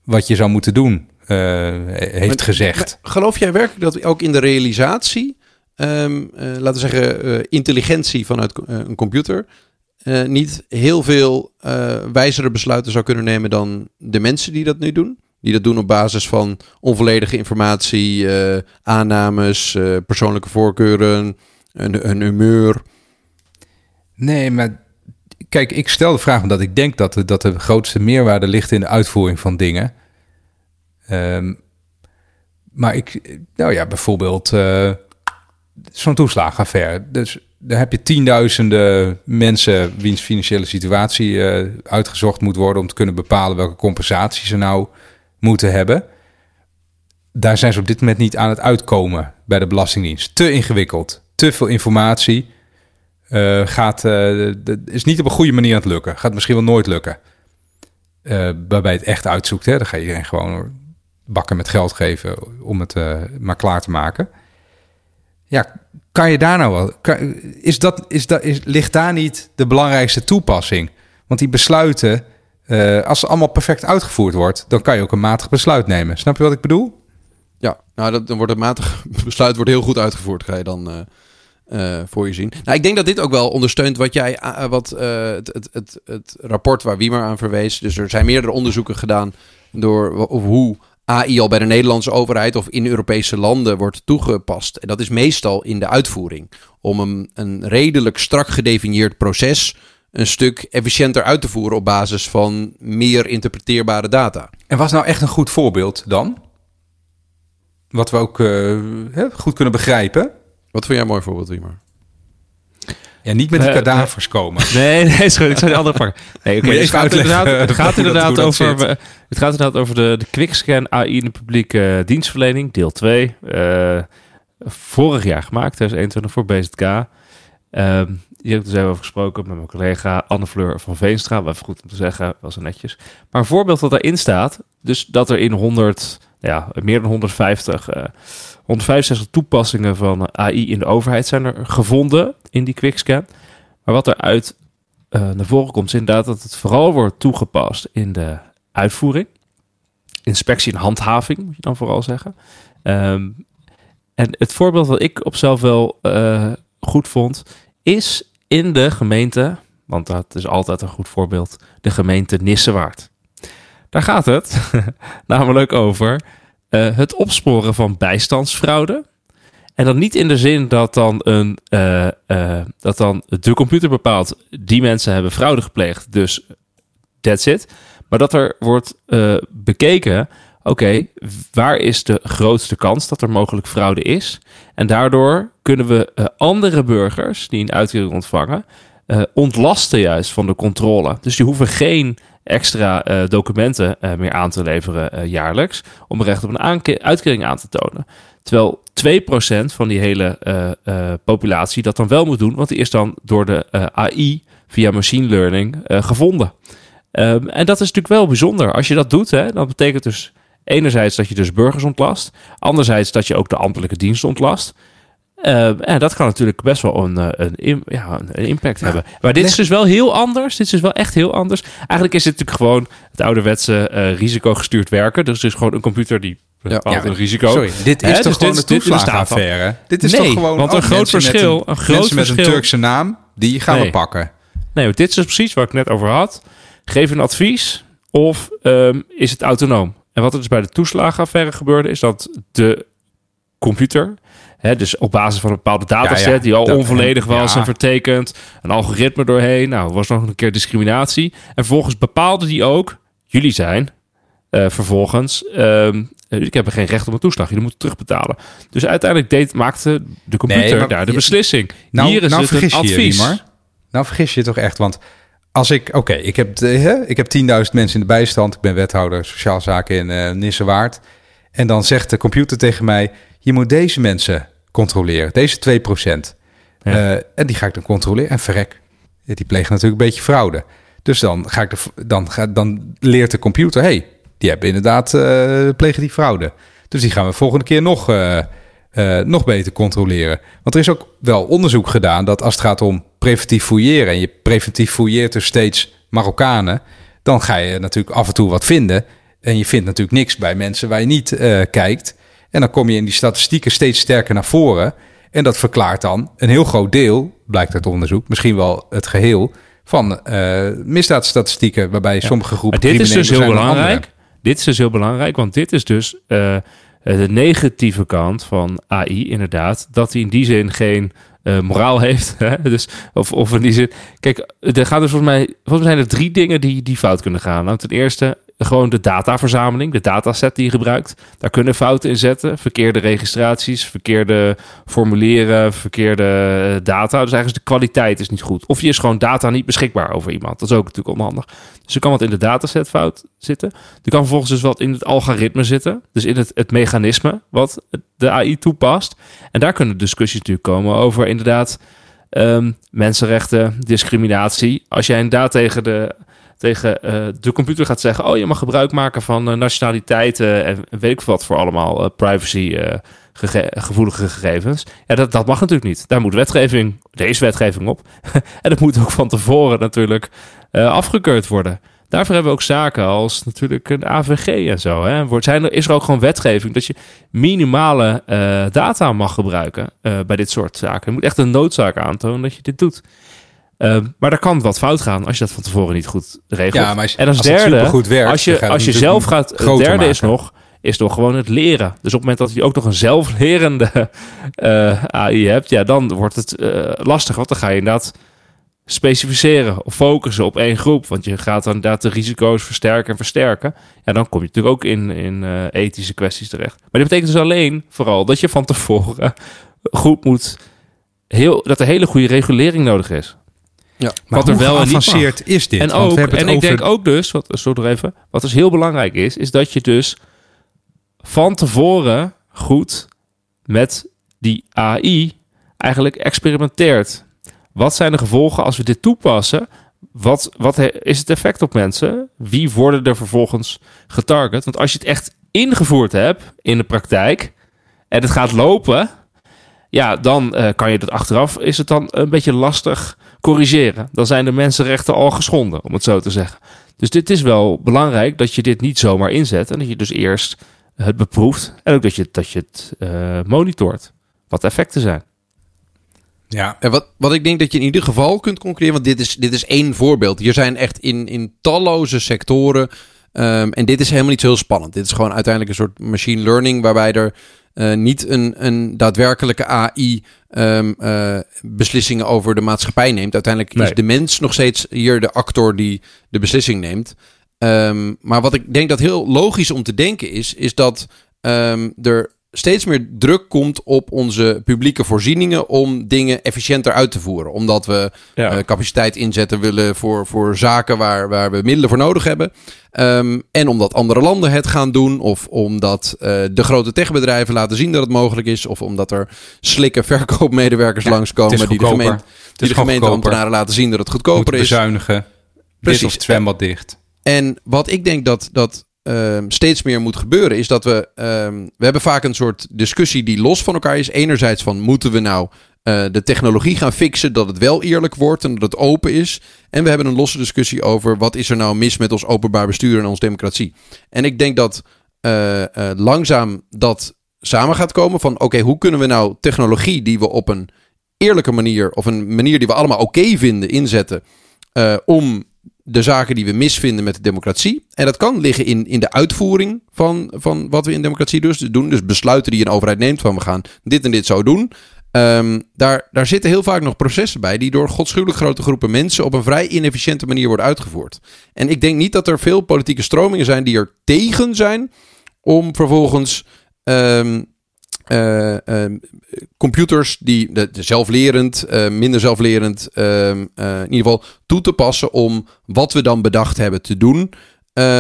wat je zou moeten doen heeft maar, gezegd? Maar geloof jij werkelijk dat ook in de realisatie, um, laten we zeggen, intelligentie vanuit een computer niet heel veel wijzere besluiten zou kunnen nemen dan de mensen die dat nu doen. Die dat doen op basis van onvolledige informatie, aannames, persoonlijke voorkeuren, een, een humeur. Nee, maar kijk, ik stel de vraag omdat ik denk dat de, dat de grootste meerwaarde ligt in de uitvoering van dingen. Um, maar ik, nou ja, bijvoorbeeld zo'n toeslagenaffaire. Dus daar heb je tienduizenden mensen wiens financiële situatie uh, uitgezocht moet worden om te kunnen bepalen welke compensatie ze nou moeten hebben. Daar zijn ze op dit moment niet aan het uitkomen bij de Belastingdienst. Te ingewikkeld, te veel informatie. Uh, gaat, uh, is niet op een goede manier aan het lukken. Gaat misschien wel nooit lukken. waarbij het echt uitzoekt, hè, dan ga je iedereen gewoon bakken met geld geven om het maar klaar te maken. Ja, kan je daar nou wel? is dat, is dat, is, ligt daar niet de belangrijkste toepassing? Want die besluiten, uh, als ze allemaal perfect uitgevoerd wordt, dan kan je ook een matig besluit nemen. Snap je wat ik bedoel? Ja, nou, dat, dan wordt het matig (laughs) besluit wordt heel goed uitgevoerd, ga je dan eh, voor je zien. Nou, ik denk dat dit ook wel ondersteunt wat jij, eh, wat eh, het, het, het, het rapport waar Wiemer aan verwees. Dus er zijn meerdere onderzoeken gedaan door of hoe AI al bij de Nederlandse overheid of in Europese landen wordt toegepast. En dat is meestal in de uitvoering. Om een, een redelijk strak gedefinieerd proces een stuk efficiënter uit te voeren op basis van meer interpreteerbare data. En was nou echt een goed voorbeeld dan? Wat we ook goed kunnen begrijpen. Wat vind jij een mooi voorbeeld, Wiemer? Ja, niet met die Eh, kadavers komen. (laughs) Nee, nee, is goed. Ik zou die andere pakken. Nee, oké. Dus even het gaat uitleggen, inderdaad, (laughs) het eh, gaat inderdaad over, we- het gaat inderdaad over de, de quickscan AI in de publieke eh, dienstverlening, deel 2. eh, vorig jaar gemaakt, 2021 voor BZK. Ehm hier heb ik dus even over gesproken met mijn collega Anne Fleur van Veenstra. Even goed om te zeggen, wel zo netjes. Maar een voorbeeld dat daarin staat, dus dat er in 100, ja, meer dan 150, eh 165 toepassingen van AI in de overheid zijn er gevonden in die quickscan. Maar wat eruit eh naar voren komt, is inderdaad dat het vooral wordt toegepast in de uitvoering. Inspectie en handhaving, moet je dan vooral zeggen. Ehm, en het voorbeeld wat ik op zelf wel eh, goed vond, is in de gemeente, want dat is altijd een goed voorbeeld, de gemeente Nissewaard. Daar gaat het (laughs) namelijk over eh, het opsporen van bijstandsfraude. En dan niet in de zin dat dan, een, eh, eh, dat dan de computer bepaalt, die mensen hebben fraude gepleegd, dus that's it. Maar dat er wordt bekeken, oké, waar is de grootste kans dat er mogelijk fraude is? En daardoor kunnen we andere burgers die een uitkering ontvangen, eh, ontlasten juist van de controle. Dus die hoeven geen extra eh, documenten eh, meer aan te leveren jaarlijks om recht op een uitkering aan te tonen. Terwijl 2% van die hele populatie dat dan wel moet doen, want die is dan door de AI via machine learning gevonden. Ehm, en dat is natuurlijk wel bijzonder. Als je dat doet, hè, dan betekent dus enerzijds dat je dus burgers ontlast, anderzijds dat je ook de ambtelijke dienst ontlast. Ehm, en dat kan natuurlijk best wel een, eh, een, ja, een- een impact hebben. Maar dit is dus wel heel anders. Dit is dus wel echt heel anders. Eigenlijk is dit natuurlijk gewoon het ouderwetse eh risicogestuurd werken. Dus het is gewoon een computer die bepaalt Ja, een risico. Sorry, dit is Hè, toch dus gewoon dit- de al. toeslagenaffaire? Dit is Nee, toch gewoon want een ook groot verschil- Een, een groot mensen met een verschil- Turkse naam, die gaan we pakken. Nee, dit is dus precies waar ik net over had. Geef een advies of ehm, is het autonoom? En wat er dus bij de toeslagenaffaire gebeurde, is dat de computer, hè, dus op basis van een bepaalde dataset Ja, ja, die al dat- onvolledig was ja. en vertekend, een algoritme doorheen, nou, was nog een keer discriminatie. En vervolgens bepaalde die ook, jullie zijn eh, vervolgens, ik heb er geen recht op een toeslag, jullie moeten terugbetalen. Dus uiteindelijk deed, maakte de computer Nee, maar daar de je- beslissing. Nou, Hier is nou het een je je, advies. Riemer. Nou vergis je je toch echt, want als ik... Oké, ik heb, hè, ik heb 10.000 mensen in de bijstand. Ik ben wethouder sociaal zaken in eh Nissewaard. En dan zegt de computer tegen mij... je moet deze mensen controleren, deze 2%. Ja. Eh, en die ga ik dan controleren. En verrek, die plegen natuurlijk een beetje fraude. Dus dan, ga ik de, dan, ga, dan leert de computer... hey, die hebben inderdaad, eh, plegen die fraude. Dus die gaan we volgende keer nog... eh, nog beter controleren. Want er is ook wel onderzoek gedaan dat als het gaat om preventief fouilleren en je preventief fouilleert dus steeds Marokkanen, dan ga je natuurlijk af en toe wat vinden. En je vindt natuurlijk niks bij mensen waar je niet kijkt. En dan kom je in die statistieken steeds sterker naar voren. En dat verklaart dan een heel groot deel, blijkt uit onderzoek, misschien wel het geheel, van eh misdaadstatistieken, waarbij sommige groepen. Maar dit is dus heel belangrijk. Dit is dus heel belangrijk, want dit is dus eh, de negatieve kant van AI, inderdaad. Dat hij in die zin geen eh, moraal heeft. (laughs) Hè? Dus, of, of in die zin. Kijk, er gaan dus volgens mij, volgens mij zijn er drie dingen die, die fout kunnen gaan. Nou, ten eerste gewoon de dataverzameling, de dataset die je gebruikt. Daar kunnen fouten in zetten. Verkeerde registraties, verkeerde formulieren, verkeerde eh, data. Dus eigenlijk is de kwaliteit is niet goed. Of je is gewoon data niet beschikbaar over iemand. Dat is ook natuurlijk onhandig. Dus er kan wat in de dataset fout zitten. Er kan vervolgens dus wat in het algoritme zitten. Dus in het, het mechanisme wat de AI toepast. En daar kunnen discussies natuurlijk komen over inderdaad ehm, mensenrechten, discriminatie. Als jij inderdaad tegen de, tegen, eh, de computer gaat zeggen... oh, je mag gebruik maken van eh, nationaliteiten... en weet ik wat voor allemaal eh, privacy... gevoelige gegevens. Ja, dat, dat mag natuurlijk niet. Daar moet wetgeving, is wetgeving op. (laughs) en dat moet ook van tevoren natuurlijk afgekeurd worden. Daarvoor hebben we ook zaken als natuurlijk een AVG en zo. Hè. Wordt, zijn er, is er ook gewoon wetgeving dat je minimale data mag gebruiken bij dit soort zaken. Je moet echt een noodzaak aantonen dat je dit doet. Ehm, maar daar kan wat fout gaan als je dat van tevoren niet goed regelt. Ja, maar als, en als, als het derde, supergoed werkt, als je, als je zelf gaat, het derde is nog, is nog gewoon het leren. Dus op het moment dat je ook nog een zelflerende (laughs) eh, AI hebt, ja, dan wordt het eh, lastig. Want dan ga je inderdaad specificeren of focussen op één groep. Want je gaat dan inderdaad de risico's versterken en versterken. Ja, dan kom je natuurlijk ook in, in eh, ethische kwesties terecht. Maar dit betekent dus alleen vooral dat je van tevoren (laughs) goed moet... Heel, dat er hele goede regulering nodig is. Ja. Maar wat er wel en niet mag. geavanceerd is dit? En Want we ook, hebben en het ik over- denk ook dus, wat, sorry nog even, wat dus heel belangrijk is, is dat je dus van tevoren goed met die AI eigenlijk experimenteert. Wat zijn de gevolgen als we dit toepassen? Wat, wat is het effect op mensen? Wie worden er vervolgens getarget? Want als je het echt ingevoerd hebt in de praktijk en het gaat lopen, ja, dan eh, kan je dat achteraf, is het dan een beetje lastig corrigeren. Dan zijn de mensenrechten al geschonden, om het zo te zeggen. Dus dit is wel belangrijk dat je dit niet zomaar inzet en dat je dus eerst het beproeft en ook dat je, dat je het eh, monitort. Wat de effecten zijn. Ja, En wat, wat ik denk dat je in ieder geval kunt concluderen, want dit is, dit is één voorbeeld. Hier zijn echt in, in talloze sectoren. Ehm, en dit is helemaal niet zo heel spannend. Dit is gewoon uiteindelijk een soort machine learning, waarbij er eh, niet een, een daadwerkelijke AI ehm, eh, beslissingen over de maatschappij neemt. Uiteindelijk Nee. is de mens nog steeds hier de actor die de beslissing neemt. Ehm, maar wat ik denk dat heel logisch om te denken is, is dat er steeds meer druk komt op onze publieke voorzieningen om dingen efficiënter uit te voeren. Omdat we Ja. eh, capaciteit inzetten willen voor, voor zaken waar, waar we middelen voor nodig hebben. Ehm, en omdat andere landen het gaan doen. Of omdat eh, de grote techbedrijven laten zien dat het mogelijk is. Of omdat er slikke verkoopmedewerkers Ja, langskomen die de, gemeente, die de gemeenteambtenaren laten zien dat het goedkoper is. bezuinigen. Precies. Dit of het zwembad dicht. En wat ik denk dat, dat ehm, steeds meer moet gebeuren, is dat we. ehm, we hebben vaak een soort discussie die los van elkaar is. Enerzijds van moeten we nou eh, de technologie gaan fixen, dat het wel eerlijk wordt en dat het open is. En we hebben een losse discussie over wat is er nou mis met ons openbaar bestuur en onze democratie. En ik denk dat eh, eh, langzaam dat samen gaat komen van oké, hoe kunnen we nou technologie die we op een eerlijke manier of een manier die we allemaal oké vinden inzetten om de zaken die we misvinden met de democratie. En dat kan liggen in, in de uitvoering van, van wat we in democratie dus doen. Dus besluiten die een overheid neemt van we gaan dit en dit zo doen. Ehm, daar, daar zitten heel vaak nog processen bij die door godschuwelijk grote groepen mensen op een vrij inefficiënte manier worden uitgevoerd. En ik denk niet dat er veel politieke stromingen zijn die er tegen zijn om vervolgens ehm, eh, ehm, computers die zelflerend, eh, minder zelflerend, ehm, eh, in ieder geval toe te passen om wat we dan bedacht hebben te doen.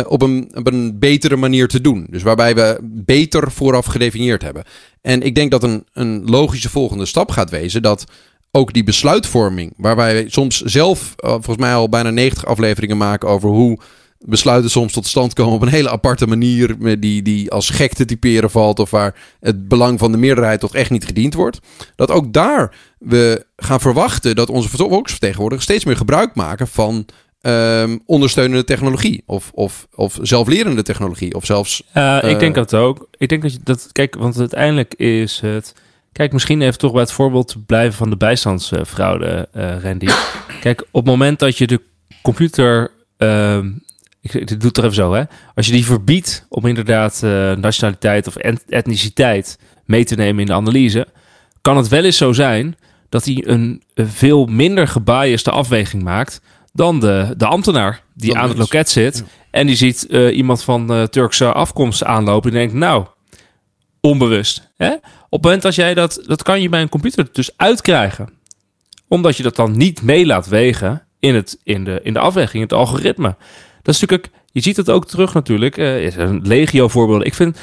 op, een, een betere manier te doen. Dus waarbij we beter vooraf gedefinieerd hebben. En ik denk dat een, een logische volgende stap gaat wezen dat ook die besluitvorming, waar wij soms zelf volgens mij al bijna 90 afleveringen maken over hoe besluiten soms tot stand komen op een hele aparte manier, met die, die als gek te typeren valt of waar het belang van de meerderheid toch echt niet gediend wordt. Dat ook daar we gaan verwachten dat onze volksvertegenwoordigers steeds meer gebruik maken van ehm, ondersteunende technologie of, of, of zelflerende technologie of zelfs Ja, ik Eh, denk dat ook. Ik denk dat je dat, kijk, want uiteindelijk is het. Kijk, misschien even toch bij het voorbeeld blijven van de bijstandsfraude, eh Randy. (coughs) Kijk, op het moment dat je de computer. ehm, ik, doe het er even zo, hè. Als je die verbiedt om inderdaad eh, nationaliteit of et- etniciteit mee te nemen in de analyse, kan het wel eens zo zijn dat hij een, een veel minder gebiasde afweging maakt dan de, de ambtenaar die aan het loket zit. Ja. En die ziet eh, iemand van eh, Turkse afkomst aanlopen. En denkt, nou, onbewust. Hè? Op het moment dat jij dat... Dat kan je bij een computer dus uitkrijgen. Omdat je dat dan niet mee laat wegen in, het, in, de, in de afweging, het algoritme. Dat is natuurlijk... Je ziet het ook terug natuurlijk. eh, is er een legio voorbeelden. Ik vind...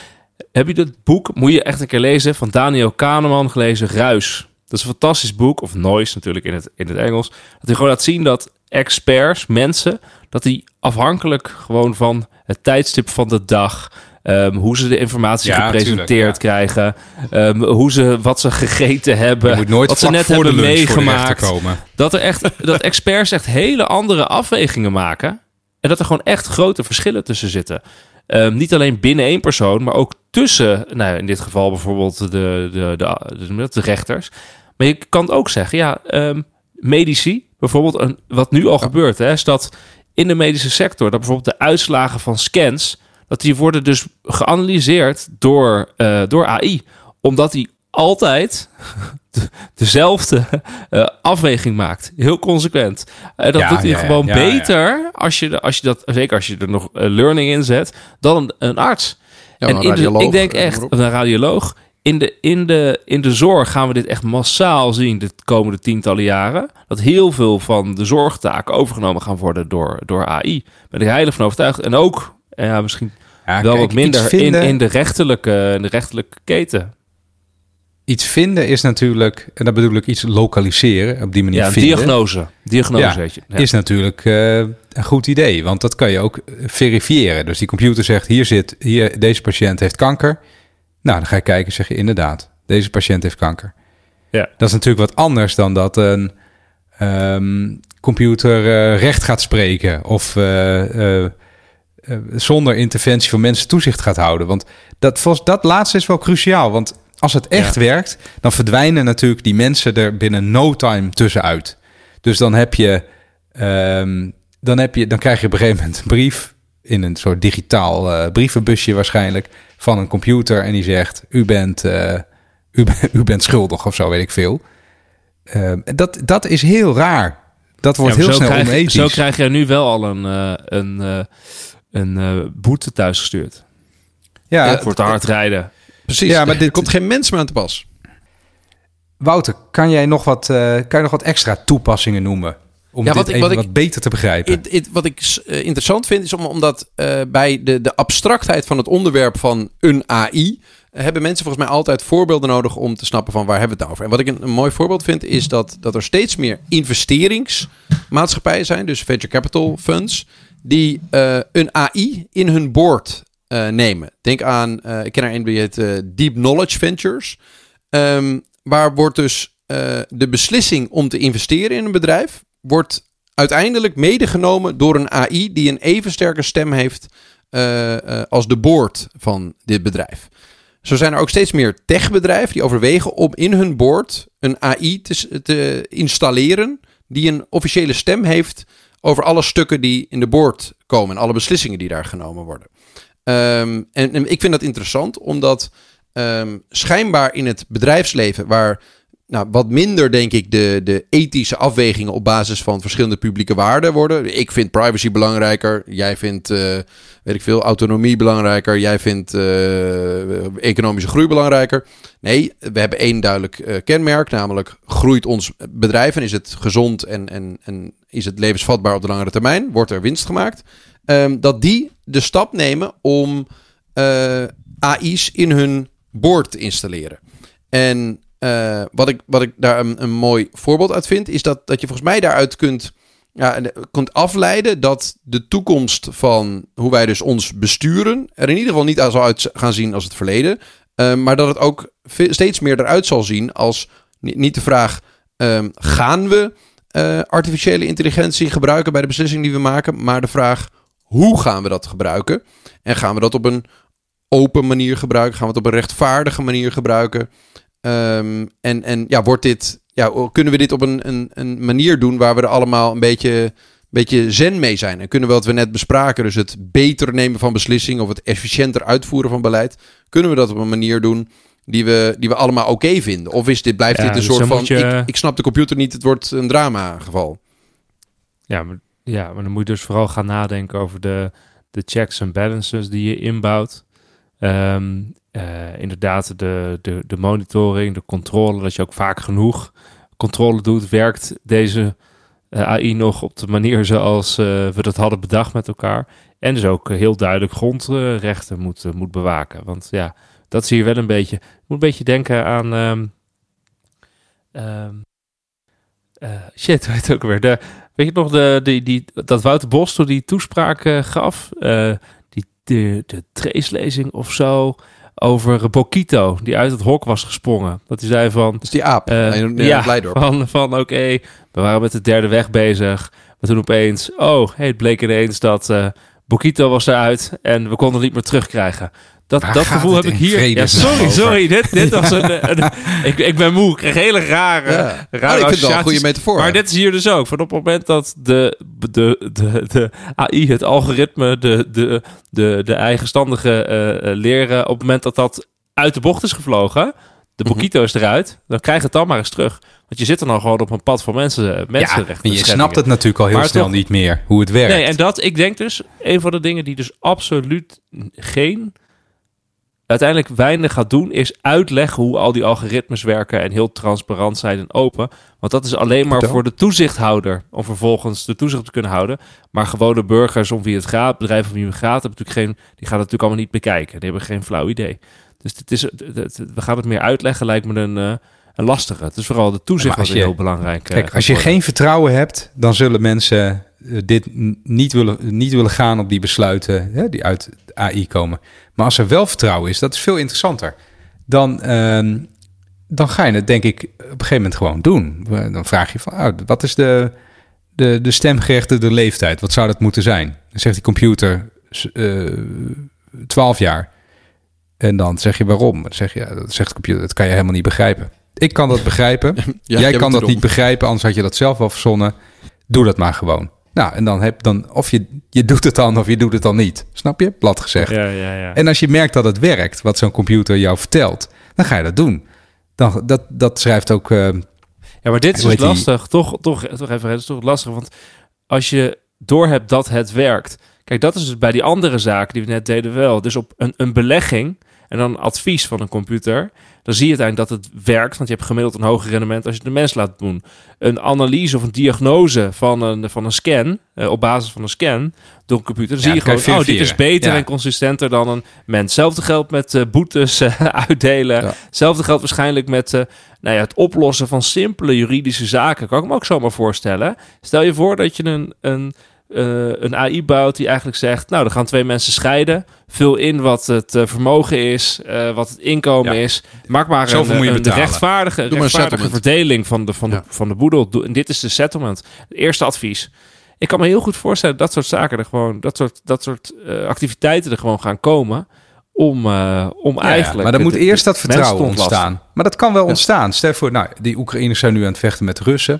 Heb je dat boek, moet je echt een keer lezen, van Daniel Kahneman gelezen, Ruis. Dat is een fantastisch boek, of Noise natuurlijk in het, in het Engels. Dat hij gewoon laat zien dat experts, mensen, dat die afhankelijk gewoon van het tijdstip van de dag, ehm, hoe ze de informatie Ja, gepresenteerd tuurlijk, ja. krijgen, ehm, hoe ze, wat ze gegeten hebben, wat ze net hebben meegemaakt. komen. Dat er echt dat experts echt hele andere afwegingen maken En dat er gewoon echt grote verschillen tussen zitten. Ehm, niet alleen binnen één persoon, maar ook tussen, nou, in dit geval bijvoorbeeld de, de, de, de, de rechters. Maar je kan het ook zeggen, ja, um, medici, bijvoorbeeld, een, wat nu al gebeurt, hè, is dat in de medische sector, dat bijvoorbeeld de uitslagen van scans, dat die worden dus geanalyseerd door, uh, door AI. Omdat die altijd (laughs) dezelfde uh, afweging maakt. Heel consequent. Uh, dat doet hij gewoon beter als je, als je dat, zeker als je er nog learning in zet, dan een, een arts. en in de, ik denk echt, een radioloog. In de, in, de, in de zorg gaan we dit echt massaal zien de komende tientallen jaren. Dat heel veel van de zorgtaken overgenomen gaan worden door, door AI. Ben ik heilig van overtuigd. En ook, ja, misschien wel wat minder in, in, de rechterlijke, in de rechterlijke keten iets vinden is natuurlijk, en dat bedoel ik iets lokaliseren, op die manier ja, vinden. diagnose. Diagnose ja, je. Ja. Is natuurlijk uh, een goed idee, want dat kan je ook verifiëren. Dus die computer zegt, hier zit, hier, deze patiënt heeft kanker. Nou, dan ga je kijken, zeg je inderdaad, deze patiënt heeft kanker. Ja. Dat is natuurlijk wat anders dan dat een um, computer uh, recht gaat spreken of uh, zonder interventie van mensen toezicht gaat houden. Want dat, dat laatste is wel cruciaal, want als het echt werkt, dan verdwijnen natuurlijk die mensen er binnen no time tussenuit. Dus dan heb je, um, dan heb je, dan krijg je op een gegeven moment een brief in een soort digitaal uh, brievenbusje waarschijnlijk van een computer en die zegt: u bent, uh, u, (laughs) u bent schuldig of zo, weet ik veel. Uh, dat, dat is heel raar. Dat wordt ja, heel snel krijg, onethisch. Zo krijg je nu wel al een, een, een boete thuisgestuurd. Ja, voor te hard rijden. Precies, ja, maar dit komt geen mens meer aan te pas. Wouter, kan jij nog wat, uh, kan je nog wat extra toepassingen noemen? Om ja, wat dit ik, wat, wat beter te begrijpen. wat ik uh, interessant vind, is om, omdat uh, bij de, de abstractheid van het onderwerp van een AI... hebben mensen volgens mij altijd voorbeelden nodig om te snappen van waar hebben we het over. En wat ik een, een mooi voorbeeld vind, is dat, dat er steeds meer investeringsmaatschappijen zijn, dus venture capital funds, die een AI in hun board nemen. Denk aan, uh, ik ken er een die heet uh, Deep Knowledge Ventures. Um, waar wordt dus de beslissing om te investeren in een bedrijf, wordt uiteindelijk medegenomen door een AI die een even sterke stem heeft als de board van dit bedrijf. Zo zijn er ook steeds meer techbedrijven die overwegen om in hun board een AI te, te installeren die een officiële stem heeft over alle stukken die in de board komen en alle beslissingen die daar genomen worden. Um, en, ik vind dat interessant, omdat um, schijnbaar in het bedrijfsleven, waar nou, wat minder, denk ik, de, de ethische afwegingen op basis van verschillende publieke waarden worden. Ik vind privacy belangrijker. Jij vindt, uh, weet ik veel, autonomie belangrijker. Jij vindt uh, economische groei belangrijker. Nee, we hebben één duidelijk uh, kenmerk, namelijk groeit ons bedrijf en is het gezond en, en, en is het levensvatbaar op de langere termijn? Wordt er winst gemaakt? Um, dat die de stap nemen om uh, AI's in hun board te installeren. En uh, wat, ik, wat ik daar een, een, mooi voorbeeld uit vind, is dat, dat je volgens mij daaruit kunt, ja, kunt afleiden dat de toekomst van hoe wij dus ons besturen er in ieder geval niet zal uit gaan zien als het verleden. Uh, maar dat het ook steeds meer eruit zal zien als niet de vraag: um, gaan we artificiële intelligentie gebruiken bij de beslissingen die we maken, maar de vraag hoe gaan we dat gebruiken? En gaan we dat op een open manier gebruiken? Gaan we het op een rechtvaardige manier gebruiken? Um, en, en ja, wordt dit, ja, kunnen we dit op een, een, een manier doen waar we er allemaal een beetje, beetje zen mee zijn? En kunnen we wat we net bespraken, dus het beter nemen van beslissingen of het efficiënter uitvoeren van beleid, kunnen we dat op een manier doen die we, die we allemaal oké vinden? Of is dit, blijft dit een dus soort van, ik, ik snap de computer niet, het wordt een drama geval? Ja, maar ja, maar dan moet je dus vooral gaan nadenken over de, de checks en balances die je inbouwt. Ehm, eh, inderdaad, de, de, de monitoring, de controle, dat je ook vaak genoeg controle doet. Werkt deze eh, AI nog op de manier zoals uh, we dat hadden bedacht met elkaar? En dus ook heel duidelijk grondrechten moet, moet bewaken. Want ja, dat zie je wel een beetje. Moet een beetje denken aan. Um, um, shit, (laughs) weet het ook weer. De, Weet je nog, de, die, die, dat Wouter Bos toen die toespraak uh, gaf, uh, die, de, de tracelezing of zo, over Bokito, die uit het hok was gesprongen. Dat hij zei van... Is die aap. eh, in, in ja, Blijdorp. van, van oké, we waren met de derde weg bezig. Maar toen opeens, oh, hey, het bleek ineens dat eh Bokito was eruit en we konden het niet meer terugkrijgen. Dat, Waar dat gevoel heb ik hier. Ja, sorry, sorry. Dit, dit was een, (laughs) een- ik, ik ben moe. Ik kreeg hele rare, Ja. rare Oh, ik vind het wel een goede associaties. metafoor. Maar dit is hier dus ook. Van op het moment dat de, de, de, de AI, het algoritme, de, de, de, de eigenstandige eh, eh, leren, op het moment dat dat uit de bocht is gevlogen, de Mhm. Bokito is eruit, dan krijg het dan maar eens terug. Want je zit dan al gewoon op een pad van mensen, Ja, mensenrechten. en je snapt het natuurlijk al heel Maar snel toch- niet meer, hoe het werkt. Nee, en dat, ik denk dus, een van de dingen die dus absoluut geen, uiteindelijk weinig gaat doen, is uitleggen hoe al die algoritmes werken en heel transparant zijn en open. Want dat is alleen maar voor de toezichthouder, om vervolgens de toezicht te kunnen houden. Maar gewone burgers, om wie het gaat, bedrijven om wie het gaat, hebben natuurlijk geen, die gaan het natuurlijk allemaal niet bekijken. Die hebben geen flauw idee. Dus het is, het- het- we gaan het meer uitleggen, lijkt me een, eh, een lastige. Het is vooral de toezicht wat je- heel belangrijk eh, Kijk, als je geen vertrouwen hebt, dan zullen mensen eh, dit niet willen, niet willen gaan op die besluiten hè, die uit AI komen. Maar als er wel vertrouwen is, dat is veel interessanter. Dan, ehm, dan ga je het denk ik op een gegeven moment gewoon doen. Dan vraag je van, oh, wat is de, de, de stemgerechtigde leeftijd? Wat zou dat moeten zijn? Dan zegt die computer eh 12 jaar. En dan zeg je waarom? Dan zeg je, ja, dat zegt de computer, dat kan je helemaal niet begrijpen. Ik kan dat begrijpen. (laughs) Ja, Jij kan dat niet begrijpen, anders had je dat zelf wel verzonnen. Doe dat maar gewoon. Nou, en dan heb dan of je, je doet het dan of je doet het dan niet. Snap je? Plat gezegd. Ja, ja, ja. En als je merkt dat het werkt, wat zo'n computer jou vertelt, dan ga je dat doen. Dan, dat, dat schrijft ook. eh, Ja, maar dit is dus die? lastig. Toch, toch, toch even, het is toch lastig. Want als je doorhebt dat het werkt. Kijk, dat is dus bij die andere zaken die we net deden wel. Dus op een, een belegging en dan advies van een computer. Dan zie je uiteindelijk dat het werkt. Want je hebt gemiddeld een hoger rendement als je de mens laat doen. Een analyse of een diagnose van een, van een scan. eh, op basis van een scan door een computer. Dan Ja, zie je gewoon, je oh, dit is beter Ja. en consistenter dan een mens. Hetzelfde geldt met eh, boetes eh, (laughs) uitdelen. Ja. Hetzelfde geldt waarschijnlijk met nou ja, het oplossen van simpele juridische zaken. Kan ik me ook zomaar voorstellen. Stel je voor dat je een, een, eh, een AI bouwt die eigenlijk zegt... nou, dan gaan twee mensen scheiden. Vul in wat het eh, vermogen is, eh, wat het inkomen Ja. is. Maak maar Zoveel een, een rechtvaardige, een rechtvaardige verdeling van de, van, de, van de boedel. Doe- En dit is de settlement. Het eerste advies. Ik kan me heel goed voorstellen dat soort zaken er gewoon... dat soort, dat soort activiteiten er gewoon gaan komen... om, om ja, eigenlijk... maar dan moet eerst dat vertrouwen ontstaan. Maar dat kan wel ontstaan. Stel voor, nou, die Oekraïners zijn nu aan het vechten met de Russen.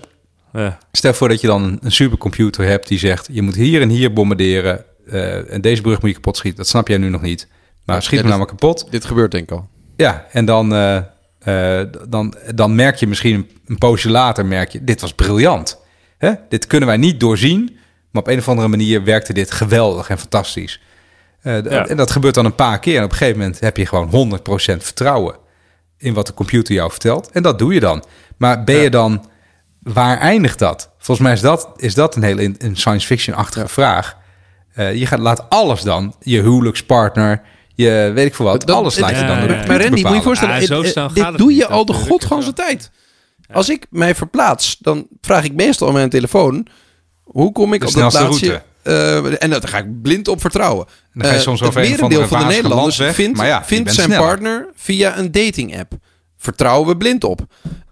Ja. Stel voor dat je dan een, supercomputer hebt die zegt: je moet hier en hier bombarderen. eh, en deze brug moet je kapot schieten. Dat snap jij nu nog niet. Maar Ja, schiet ja, hem nou maar kapot. Dit gebeurt denk ik al. Ja, en dan, eh, eh, dan, dan merk je misschien een, een poosje later: merk je, dit was briljant. Hè? Dit kunnen wij niet doorzien. Maar op een of andere manier werkte dit geweldig en fantastisch. Eh, Ja. En dat gebeurt dan een paar keer. En op een gegeven moment heb je gewoon 100% vertrouwen in wat de computer jou vertelt. En dat doe je dan. Maar ben je dan, waar eindigt dat? Volgens mij is dat, is dat een hele in- een science fiction-achtige vraag. Eh, je gaat, laat alles dan, je huwelijkspartner, je weet ik veel wat, Dat- alles laat je ja, dan door. Maar Randy, moet je voorstellen, Ah, zo dit het doe niet je al de godganse tijd. Als ik mij verplaats, dan vraag ik meestal aan mijn telefoon... hoe kom ik De op dat plaatsje... Eh, en daar ga ik blind op vertrouwen. Dan ga je Eh, soms het merendeel van de Nederlanders landweg, vindt, ja, vindt zijn sneller. partner via een dating app. Vertrouwen we blind op.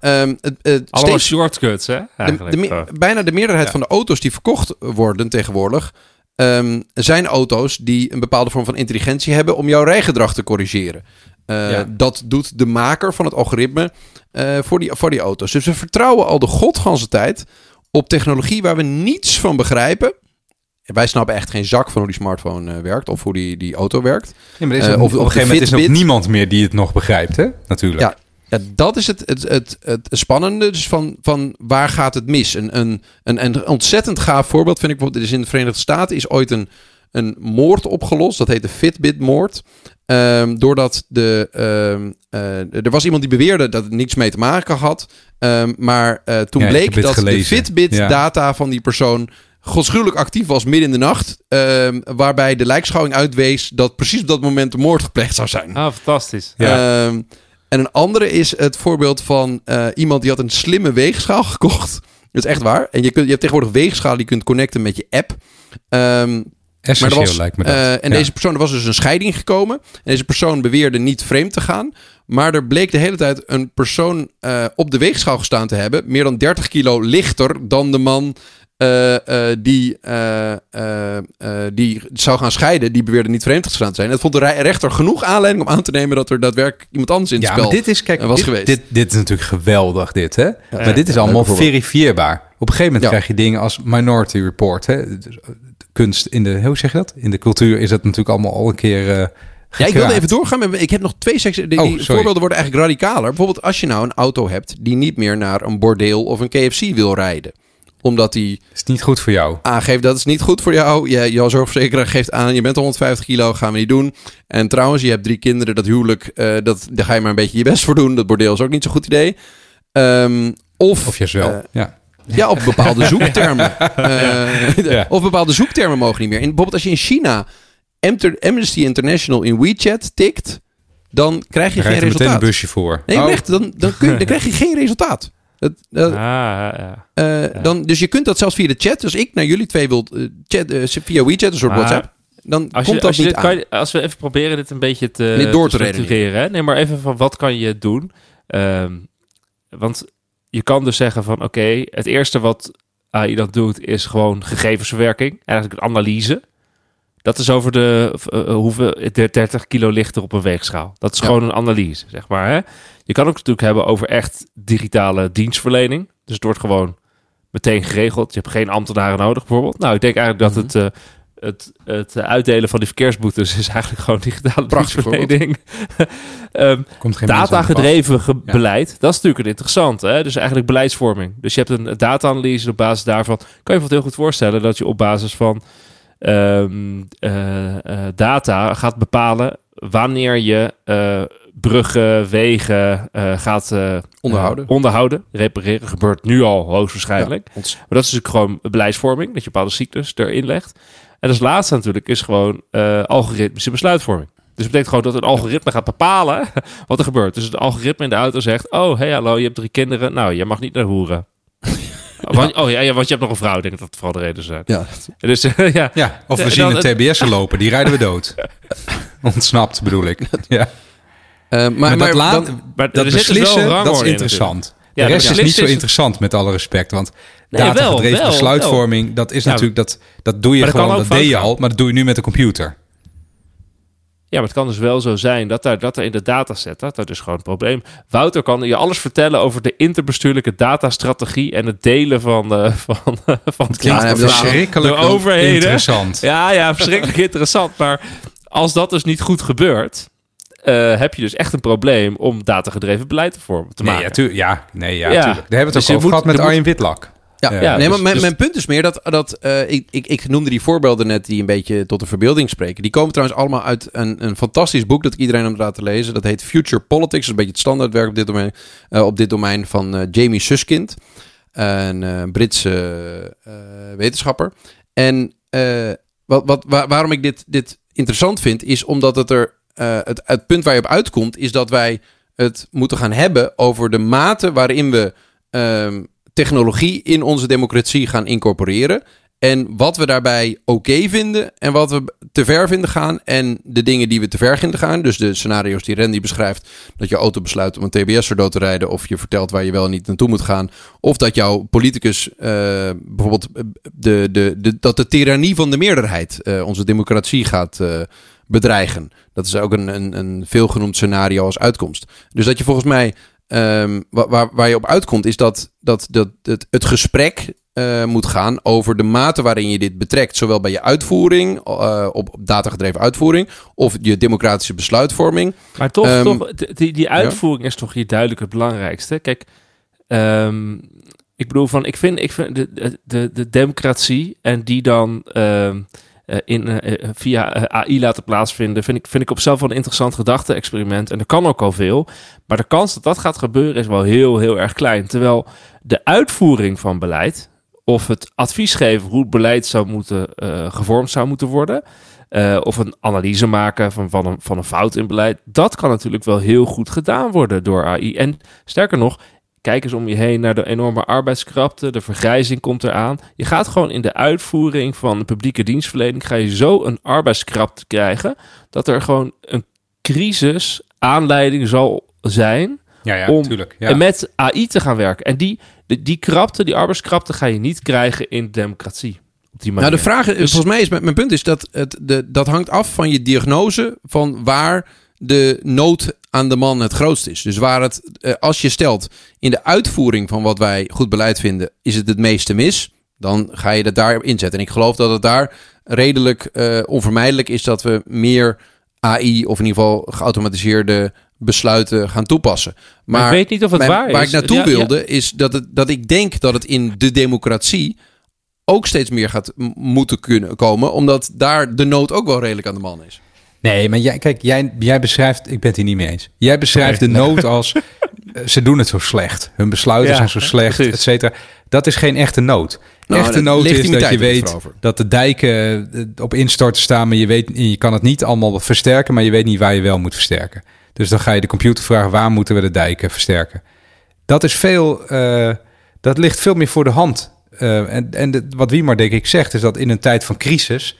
Ehm, het, het, Allemaal steeds- shortcuts, hè? de, de Oh. bijna de meerderheid Ja. van de auto's die verkocht worden tegenwoordig... ehm, zijn auto's die een bepaalde vorm van intelligentie hebben... om jouw rijgedrag te corrigeren. Eh, Ja. Dat doet de maker van het algoritme eh, voor, die, voor die auto's. Dus we vertrouwen al de godganse tijd op technologie waar we niets van begrijpen. Wij snappen echt geen zak van hoe die smartphone eh, werkt of hoe die, die auto werkt. Ja, maar er is Eh, of- op een gegeven moment is er ook niemand meer die het nog begrijpt, hè? Natuurlijk. Ja. Ja, dat is het, het, het, het spannende. Dus van, van waar gaat het mis? Een, een, een, een ontzettend gaaf voorbeeld vind ik bijvoorbeeld. Er is in de Verenigde Staten is ooit een, een moord opgelost. Dat heet de Fitbit-moord. Ehm, doordat de, ehm, eh, er was iemand die beweerde dat het niks mee te maken had. Ehm, maar eh, toen Ja, bleek dat gelezen. de Fitbit-data van die persoon godschuwelijk actief was midden in de nacht. ehm, waarbij de lijkschouwing uitwees dat precies op dat moment de moord gepleegd zou zijn. Ah, fantastisch. Ja. Ehm, en een andere is het voorbeeld van eh, iemand die had een slimme weegschaal (laughs) gekocht. Dat is echt waar. En je, kunt, je hebt tegenwoordig weegschalen die je kunt connecten met je app. Ehm, Essentieel Maar was, lijkt me dat. eh, en Ja. deze persoon, er was dus een scheiding gekomen. En deze persoon beweerde niet vreemd te gaan. Maar er bleek de hele tijd een persoon eh, op de weegschaal gestaan te hebben. Meer dan 30 kilo lichter dan de man eh, eh, die, eh, die zou gaan scheiden. Die beweerde niet vreemd gestaan te zijn. Het vond de re- rechter genoeg aanleiding om aan te nemen dat er daadwerkelijk iemand anders in het Ja, spel maar dit is, kijk, was dit, geweest. Dit, dit is natuurlijk geweldig, dit, hè? maar dit is allemaal verifieerbaar. Op een gegeven moment Ja. krijg je dingen als Minority Report, hè? Dus, Kunst in de, hoe zeg je dat? In de cultuur is dat natuurlijk allemaal al een keer Ja, ik wilde even doorgaan. Met, ik heb nog twee secties. Die, Oh, voorbeelden worden eigenlijk radicaler. Bijvoorbeeld als je nou een auto hebt die niet meer naar een bordeel of een KFC wil rijden. Omdat die is niet goed voor jou. aangeeft dat is niet goed voor jou. Je, jouw zorgverzekeraar geeft aan, je bent 150 kilo, gaan we niet doen. En trouwens, je hebt drie kinderen, dat huwelijk, eh, dat, daar ga je maar een beetje je best voor doen. Dat bordeel is ook niet zo'n goed idee. Ehm, of, Of wel. eh, ja. ja, op bepaalde (laughs) zoektermen. Eh, Ja. Of bepaalde zoektermen mogen niet meer. In, bijvoorbeeld als je in China Amnesty International in WeChat tikt, dan krijg je Daar geen rijdt er meteen een resultaat. busje voor. Nee, Oh, echt, dan, dan, kun je, dan krijg je geen resultaat. Ah, ja, ja. eh, dan, dus je kunt dat zelfs via de chat. Dus ik naar jullie twee wil eh, chat, eh, via WeChat, een soort Maar WhatsApp. Dan Als, komt je, dat als, je niet dit aan. kan, je- als we even proberen dit een beetje te, door te structureren. Hè? Nee, maar even van wat kan je doen? Ehm, want je kan dus zeggen van oké, het eerste wat AI dan doet is gewoon gegevensverwerking. Eigenlijk een analyse. Dat is over de uh, hoeveel de 30 kilo lichter op een weegschaal. Dat is Ja. gewoon een analyse, zeg maar. Hè? Je kan ook natuurlijk hebben over echt digitale dienstverlening. Dus het wordt gewoon meteen geregeld. Je hebt geen ambtenaren nodig, bijvoorbeeld. Nou, ik denk eigenlijk dat Mhm. het, eh, het, het uitdelen van die verkeersboetes is eigenlijk gewoon digitale Prachtig dienstverlening. (laughs) Ehm, de pas. Datagedreven ge- Ja. beleid, dat is natuurlijk een interessante. Hè? Dus eigenlijk beleidsvorming. Dus je hebt een data-analyse op basis daarvan. Kan je je bijvoorbeeld heel goed voorstellen dat je op basis van ehm, eh, eh, data gaat bepalen wanneer je eh, bruggen, wegen gaat Onderhouden. onderhouden, repareren. Gebeurt nu al hoogstwaarschijnlijk. Ja, Maar dat is natuurlijk gewoon beleidsvorming, dat je bepaalde cyclus erin legt. En als laatste natuurlijk is gewoon algoritmische besluitvorming. Dus dat betekent gewoon dat een algoritme gaat bepalen (laughs) wat er gebeurt. Dus het algoritme in de auto zegt: Oh, hey, hallo, je hebt drie kinderen. Nou, jij mag niet naar hoeren. Want, oh ja, ja, want je hebt nog een vrouw. Ik denk dat dat vooral de reden zijn. ja, Dus (laughs) ja, Ja, of we En zien een TBS'er lopen, die rijden we dood. (laughs) Ontsnapt bedoel ik. (laughs) Ja. Eh, maar, Maar, maar dat, laat, dan- maar dat dus beslissen, dat is interessant. Ja, de rest is niet zo interessant, met alle respect. Want Nee, datagedreven besluitvorming, dat is Ja, natuurlijk, dat, dat doe je maar gewoon, dat deed je al, maar dat doe je nu met de computer. Ja, maar het kan dus wel zo zijn dat daar, dat er in de dataset, dat dat is gewoon het probleem. Wouter kan je alles vertellen over de interbestuurlijke datastrategie en het delen van, eh (laughs) van, van het Ja, Verschrikkelijk de overheden. interessant. Ja, ja, verschrikkelijk (laughs) interessant. Maar als dat dus niet goed gebeurt, eh, heb je dus echt een probleem om datagedreven beleid te vormen te Nee, maken. ja, tuur- ja, nee, ja, Ja. tuurlijk. Daar hebben we het Dus ook over gehad met er Arjen Witlak. Ja, Ja, nee, dus- maar mijn, dus- mijn punt is meer dat, dat eh, ik, ik, ik noemde die voorbeelden net die een beetje tot de verbeelding spreken. Die komen trouwens allemaal uit een, een fantastisch boek dat ik iedereen raad te lezen. Dat heet Future Politics. Dat is een beetje het standaardwerk op dit domein, eh, op dit domein van eh, Jamie Suskind. Een Britse wetenschapper. En wat, wat, waar- waarom ik dit, dit interessant vind, is omdat het er. het, het punt waar je op uitkomt, is dat wij het moeten gaan hebben over de mate waarin we ehm, technologie in onze democratie gaan incorporeren. En wat we daarbij oké vinden en wat we te ver vinden gaan. En de dingen die we te ver vinden gaan. Dus de scenario's die Randy beschrijft. Dat je auto besluit om een TBS dood te rijden. Of je vertelt waar je wel en niet naartoe moet gaan. Of dat jouw politicus eh, bijvoorbeeld de, de, de, dat de tirannie van de meerderheid eh, onze democratie gaat eh, bedreigen. Dat is ook een, een, een veelgenoemd scenario als uitkomst. Dus dat je volgens mij Ehm, wa- waar, waar je op uitkomt, is dat, dat, dat het, het gesprek eh, moet gaan over de mate waarin je dit betrekt. Zowel bij je uitvoering, eh, op, op datagedreven uitvoering, of je democratische besluitvorming. Maar toch, Ehm, toch die, die uitvoering is toch hier duidelijk het belangrijkste. Kijk, ehm, ik bedoel van, ik vind, ik vind de, de- de, de democratie en die dan in, eh, eh, via eh, AI laten plaatsvinden, vind ik, vind ik op zichzelf wel een interessant gedachte-experiment. En er kan ook al veel. Maar de kans dat dat gaat gebeuren is wel heel, heel erg klein. Terwijl de uitvoering van beleid, of het advies geven hoe beleid zou moeten, eh, gevormd zou moeten worden, eh, of een analyse maken van, van, een, van een fout in beleid. Dat kan natuurlijk wel heel goed gedaan worden door AI. En sterker nog, Kijk eens om je heen naar de enorme arbeidskrapte. De vergrijzing komt eraan. Je gaat gewoon in de uitvoering van de publieke dienstverlening... ga je zo een arbeidskrapte krijgen... dat er gewoon een crisis aanleiding zal zijn... Ja, ja, om natuurlijk. Ja. en met AI te gaan werken. En die, die, die krapte, die arbeidskrapte... ga je niet krijgen in de democratie. Op die manier. Nou, de vraag is, Dus- volgens mij is mijn, mijn punt is dat het, de, dat hangt af van je diagnose van waar de nood aan de man het grootst is. Dus waar het, eh, als je stelt in de uitvoering van wat wij goed beleid vinden, is het het meeste mis, dan ga je dat daar inzetten. En ik geloof dat het daar redelijk eh, onvermijdelijk is dat we meer AI of in ieder geval geautomatiseerde besluiten gaan toepassen. Maar, ik weet niet of het mijn- waar is. waar ik naartoe Ja, ja. wilde, is dat, het, dat ik denk dat het in de democratie ook steeds meer gaat moeten kunnen komen. Omdat daar de nood ook wel redelijk aan de man is. Nee, maar jij, kijk, jij, jij beschrijft, ik ben het hier niet mee eens. Jij beschrijft Nee. de nood (laughs) als eh, ze doen het zo slecht. Hun besluiten Ja, zijn zo slecht, et cetera. Dat is geen echte nood. Nou, echte nood is dat je weet dat de dijken eh, op instorten staan, maar je, weet, je kan het niet allemaal versterken, maar je weet niet waar je wel moet versterken. Dus dan ga je de computer vragen, waar moeten we de dijken versterken? Dat is veel, eh, dat ligt veel meer voor de hand. En en de- wat Wiemar denk ik zegt, is dat in een tijd van crisis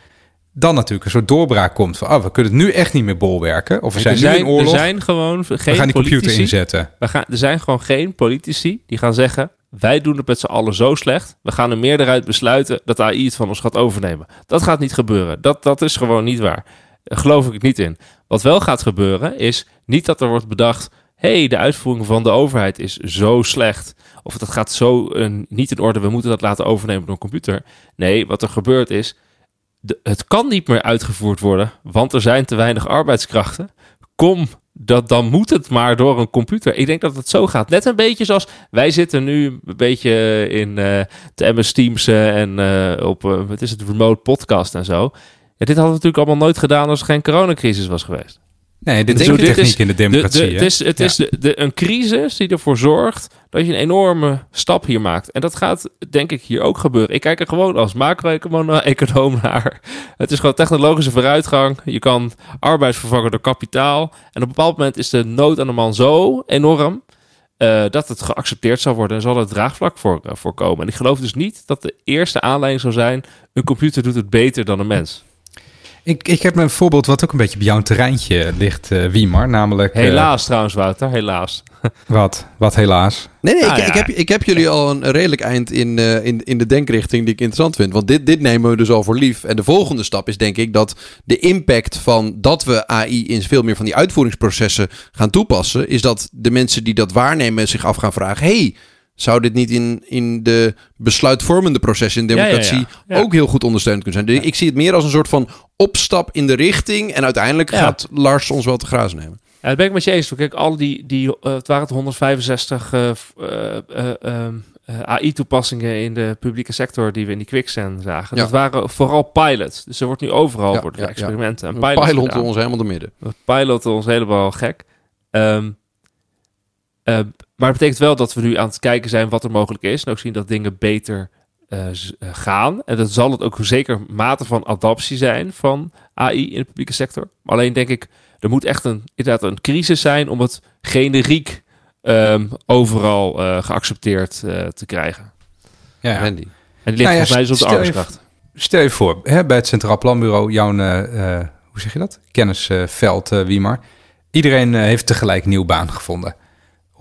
dan natuurlijk een soort doorbraak komt van, oh, we kunnen het nu echt niet meer bolwerken. Of we zijn, er, zijn, nu in oorlog, er zijn gewoon geen we gaan die computer politici. inzetten. We gaan, er zijn gewoon geen politici die gaan zeggen... wij doen het met z'n allen zo slecht... we gaan een meerderheid besluiten dat AI het van ons gaat overnemen. Dat gaat niet gebeuren. Dat, dat is gewoon niet waar. Daar geloof ik niet in. Wat wel gaat gebeuren is niet dat er wordt bedacht... hey, de uitvoering van de overheid is zo slecht... of dat gaat zo eh, niet in orde... we moeten dat laten overnemen door een computer. Nee, wat er gebeurt is... het kan niet meer uitgevoerd worden... want er zijn te weinig arbeidskrachten kom, dat, dan moet het maar door een computer. Ik denk dat het zo gaat. Net een beetje zoals wij zitten nu een beetje in eh, de MS Teams eh, en eh, op, wat is het, remote podcast en zo. Dit hadden we natuurlijk allemaal nooit gedaan als er geen coronacrisis was geweest. Nee, dit is Zo, ook de dit techniek is in de De, democratie. de, het is, het Ja. is de, de, een crisis die ervoor zorgt dat je een enorme stap hier maakt. En dat gaat denk ik hier ook gebeuren. Ik kijk er gewoon als macro-econoom naar. Het is gewoon technologische vooruitgang. Je kan arbeid vervangen door kapitaal. En op een bepaald moment is de nood aan de man zo enorm... eh, dat het geaccepteerd zal worden en zal er draagvlak voor, eh, voor komen. En ik geloof dus niet dat de eerste aanleiding zou zijn... een computer doet het beter dan een mens. Ik, ik heb een voorbeeld wat ook een beetje op jouw terreintje ligt, eh Wiemar. Namelijk... eh, Helaas trouwens, Wouter, helaas. (laughs) wat? Wat helaas? Nee, nee, Ah, ik, ja. ik, heb, ik heb jullie al een redelijk eind in, eh, in, in de denkrichting die ik interessant vind. Want dit, dit nemen we dus al voor lief. En de volgende stap is denk ik dat de impact van dat we AI in veel meer van die uitvoeringsprocessen gaan toepassen, is dat de mensen die dat waarnemen zich af gaan vragen: hey, zou dit niet in, in de besluitvormende processen in Ja, ja, ja. democratie Ja. ook heel goed ondersteund kunnen zijn? Dus ik zie het meer als een soort van opstap in de richting. En uiteindelijk gaat Lars ons wel te grazen nemen. Ja, dat ben ik met je eens. Kijk, al die, die eh, het waren het 165 eh, eh, eh, ehm, eh, AI-toepassingen in de publieke sector die we in die quicksand zagen. Ja. Dat waren vooral pilots. Dus er wordt nu overal Ja, worden ja, er experimenten en We piloten ons helemaal door midden. We piloten ons helemaal gek. Eh, maar het betekent wel dat we nu aan het kijken zijn wat er mogelijk is. En ook zien dat dingen beter eh, eh, gaan. En dat zal het ook zeker mate van adaptie zijn van AI in de publieke sector. Maar alleen denk ik, er moet echt een, inderdaad een crisis zijn om het generiek ehm, overal eh, geaccepteerd te krijgen. Ja. Randy. En die ligt Nou ja, volgens mij dus op de arbeidskracht. Stel je voor, hè, bij het Centraal Planbureau, jouw, hoe zeg je dat? Kennisveld, Wiemar. Iedereen heeft tegelijk een nieuwe baan gevonden.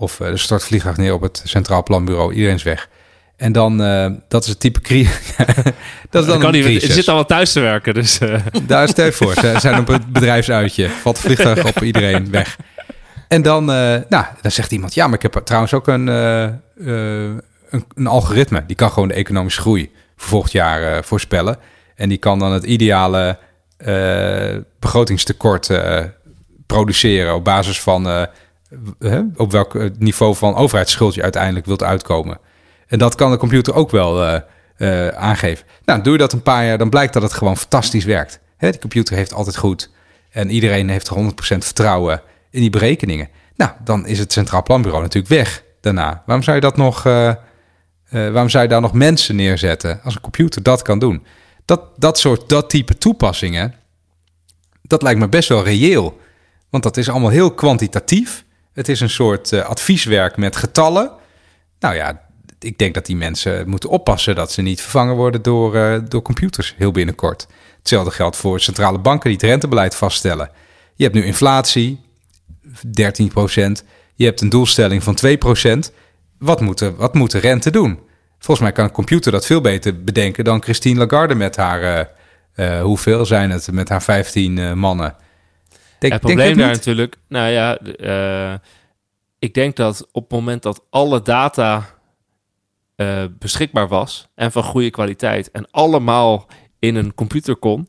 Of eh, er stort vliegtuig neer op het Centraal Planbureau, iedereen is weg. En dan, eh, dat is het type crisis. (laughs) dat is dan kan niet, het zit allemaal thuis te werken, dus... eh, (laughs) Daar stel je voor, ze zijn op het bedrijfsuitje. Valt het vliegtuig op iedereen weg. En dan, nou, dan zegt iemand... Ja, maar ik heb trouwens ook een, een, een algoritme. Die kan gewoon de economische groei voor volgend jaar voorspellen. En die kan dan het ideale begrotingstekort produceren... op basis van hè, op welk eh, niveau van overheidsschuld je uiteindelijk wilt uitkomen. En dat kan de computer ook wel eh, eh, aangeven. Nou, doe je dat een paar jaar, dan blijkt dat het gewoon fantastisch werkt. Hè, die computer heeft altijd goed. En iedereen heeft 100% vertrouwen in die berekeningen. Nou, dan is het Centraal Planbureau natuurlijk weg daarna. Waarom zou je dat nog... waarom zou je daar nog mensen neerzetten als een computer dat kan doen? Dat, dat soort, dat type toepassingen, dat lijkt me best wel reëel. Want dat is allemaal heel kwantitatief. Het is een soort eh, advieswerk met getallen. Nou ja, ik denk dat die mensen moeten oppassen dat ze niet vervangen worden door, uh, door computers heel binnenkort. Hetzelfde geldt voor centrale banken die het rentebeleid vaststellen. Je hebt nu inflatie, 13 procent. Je hebt een doelstelling van 2 procent. Wat moet, de, wat moet de rente doen? Volgens mij kan een computer dat veel beter bedenken dan Christine Lagarde met haar, uh, hoeveel zijn het, met haar 15 mannen. Denk, het probleem daar natuurlijk, nou ja, ik denk dat op het moment dat alle data uh, beschikbaar was en van goede kwaliteit en allemaal in een computer kon,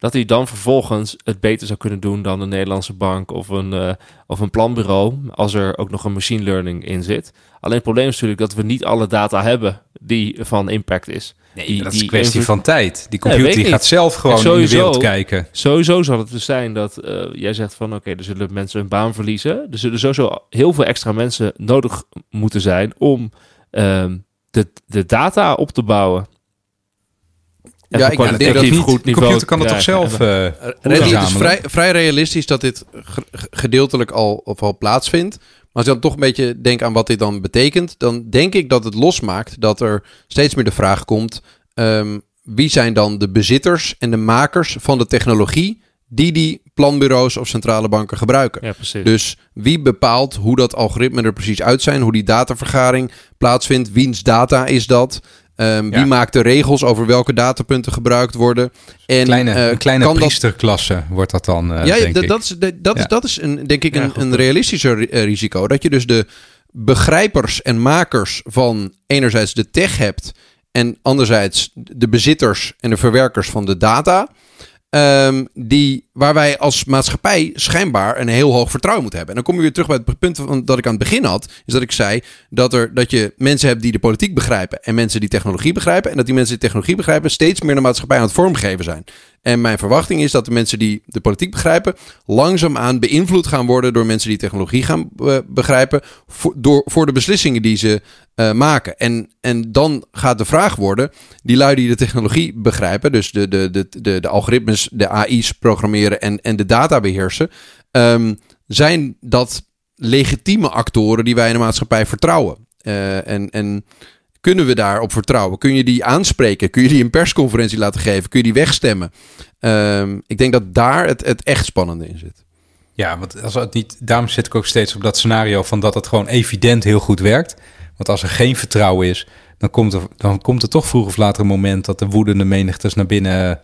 dat hij dan vervolgens het beter zou kunnen doen dan een Nederlandse bank of een, uh, of een planbureau, als er ook nog een machine learning in zit. Alleen het probleem is natuurlijk dat we niet alle data hebben die van impact is. Nee, die, dat is een kwestie van tijd. Die computer die gaat zelf gewoon sowieso, in de wereld kijken. Sowieso zal het dus zijn dat uh, jij zegt van... oké, er zullen mensen hun baan verliezen. Er zullen sowieso heel veel extra mensen nodig moeten zijn... om uh, de, de data op te bouwen. Ja, ik denk dat niet. Goed niveau computer kan het toch zelf uh, Het is vrij, vrij realistisch dat dit gedeeltelijk al, of al plaatsvindt. Maar als je dan toch een beetje denkt aan wat dit dan betekent, dan denk ik dat het losmaakt dat er steeds meer de vraag komt: um, wie zijn dan de bezitters en de makers van de technologie die die planbureaus of centrale banken gebruiken. Ja. Dus wie bepaalt hoe dat algoritme er precies uit zijn, hoe die datavergaring plaatsvindt, wiens data is dat? Um, Wie maakt de regels over welke datapunten gebruikt worden? En, kleine, uh, een kleine priesterklasse dat... wordt dat dan, uh, ja, denk dat, dat, is, dat, ja. dat is een, denk ik een, een realistischer eh, risico. Dat je dus de begrijpers en makers van enerzijds de tech hebt... en anderzijds de bezitters en de verwerkers van de data... Um, die, waar wij als maatschappij schijnbaar een heel hoog vertrouwen moeten hebben. En dan kom je weer terug bij het punt dat ik aan het begin had. Is dat ik zei dat, er, dat je mensen hebt die de politiek begrijpen. En mensen die technologie begrijpen. En dat die mensen die technologie begrijpen steeds meer de maatschappij aan het vormgeven zijn. En mijn verwachting is dat de mensen die de politiek begrijpen. langzaamaan beïnvloed gaan worden door mensen die technologie gaan uh, begrijpen. Voor, door, voor de beslissingen die ze uh, maken. En, en dan gaat de vraag worden: die lui die de technologie begrijpen. dus de, de, de, de, de algoritmes, de AI's programmeren en, en de data beheersen. Um, zijn dat legitieme actoren die wij in de maatschappij vertrouwen? Uh, en. en kunnen we daarop vertrouwen? Kun je die aanspreken? Kun je die een persconferentie laten geven? Kun je die wegstemmen? Um, ik denk dat daar het, het echt spannende in zit. Ja, want als het niet, daarom zit ik ook steeds op dat scenario van dat het gewoon evident heel goed werkt. Want als er geen vertrouwen is, dan komt er, dan komt er toch vroeg of later een moment dat de woedende menigtes naar binnen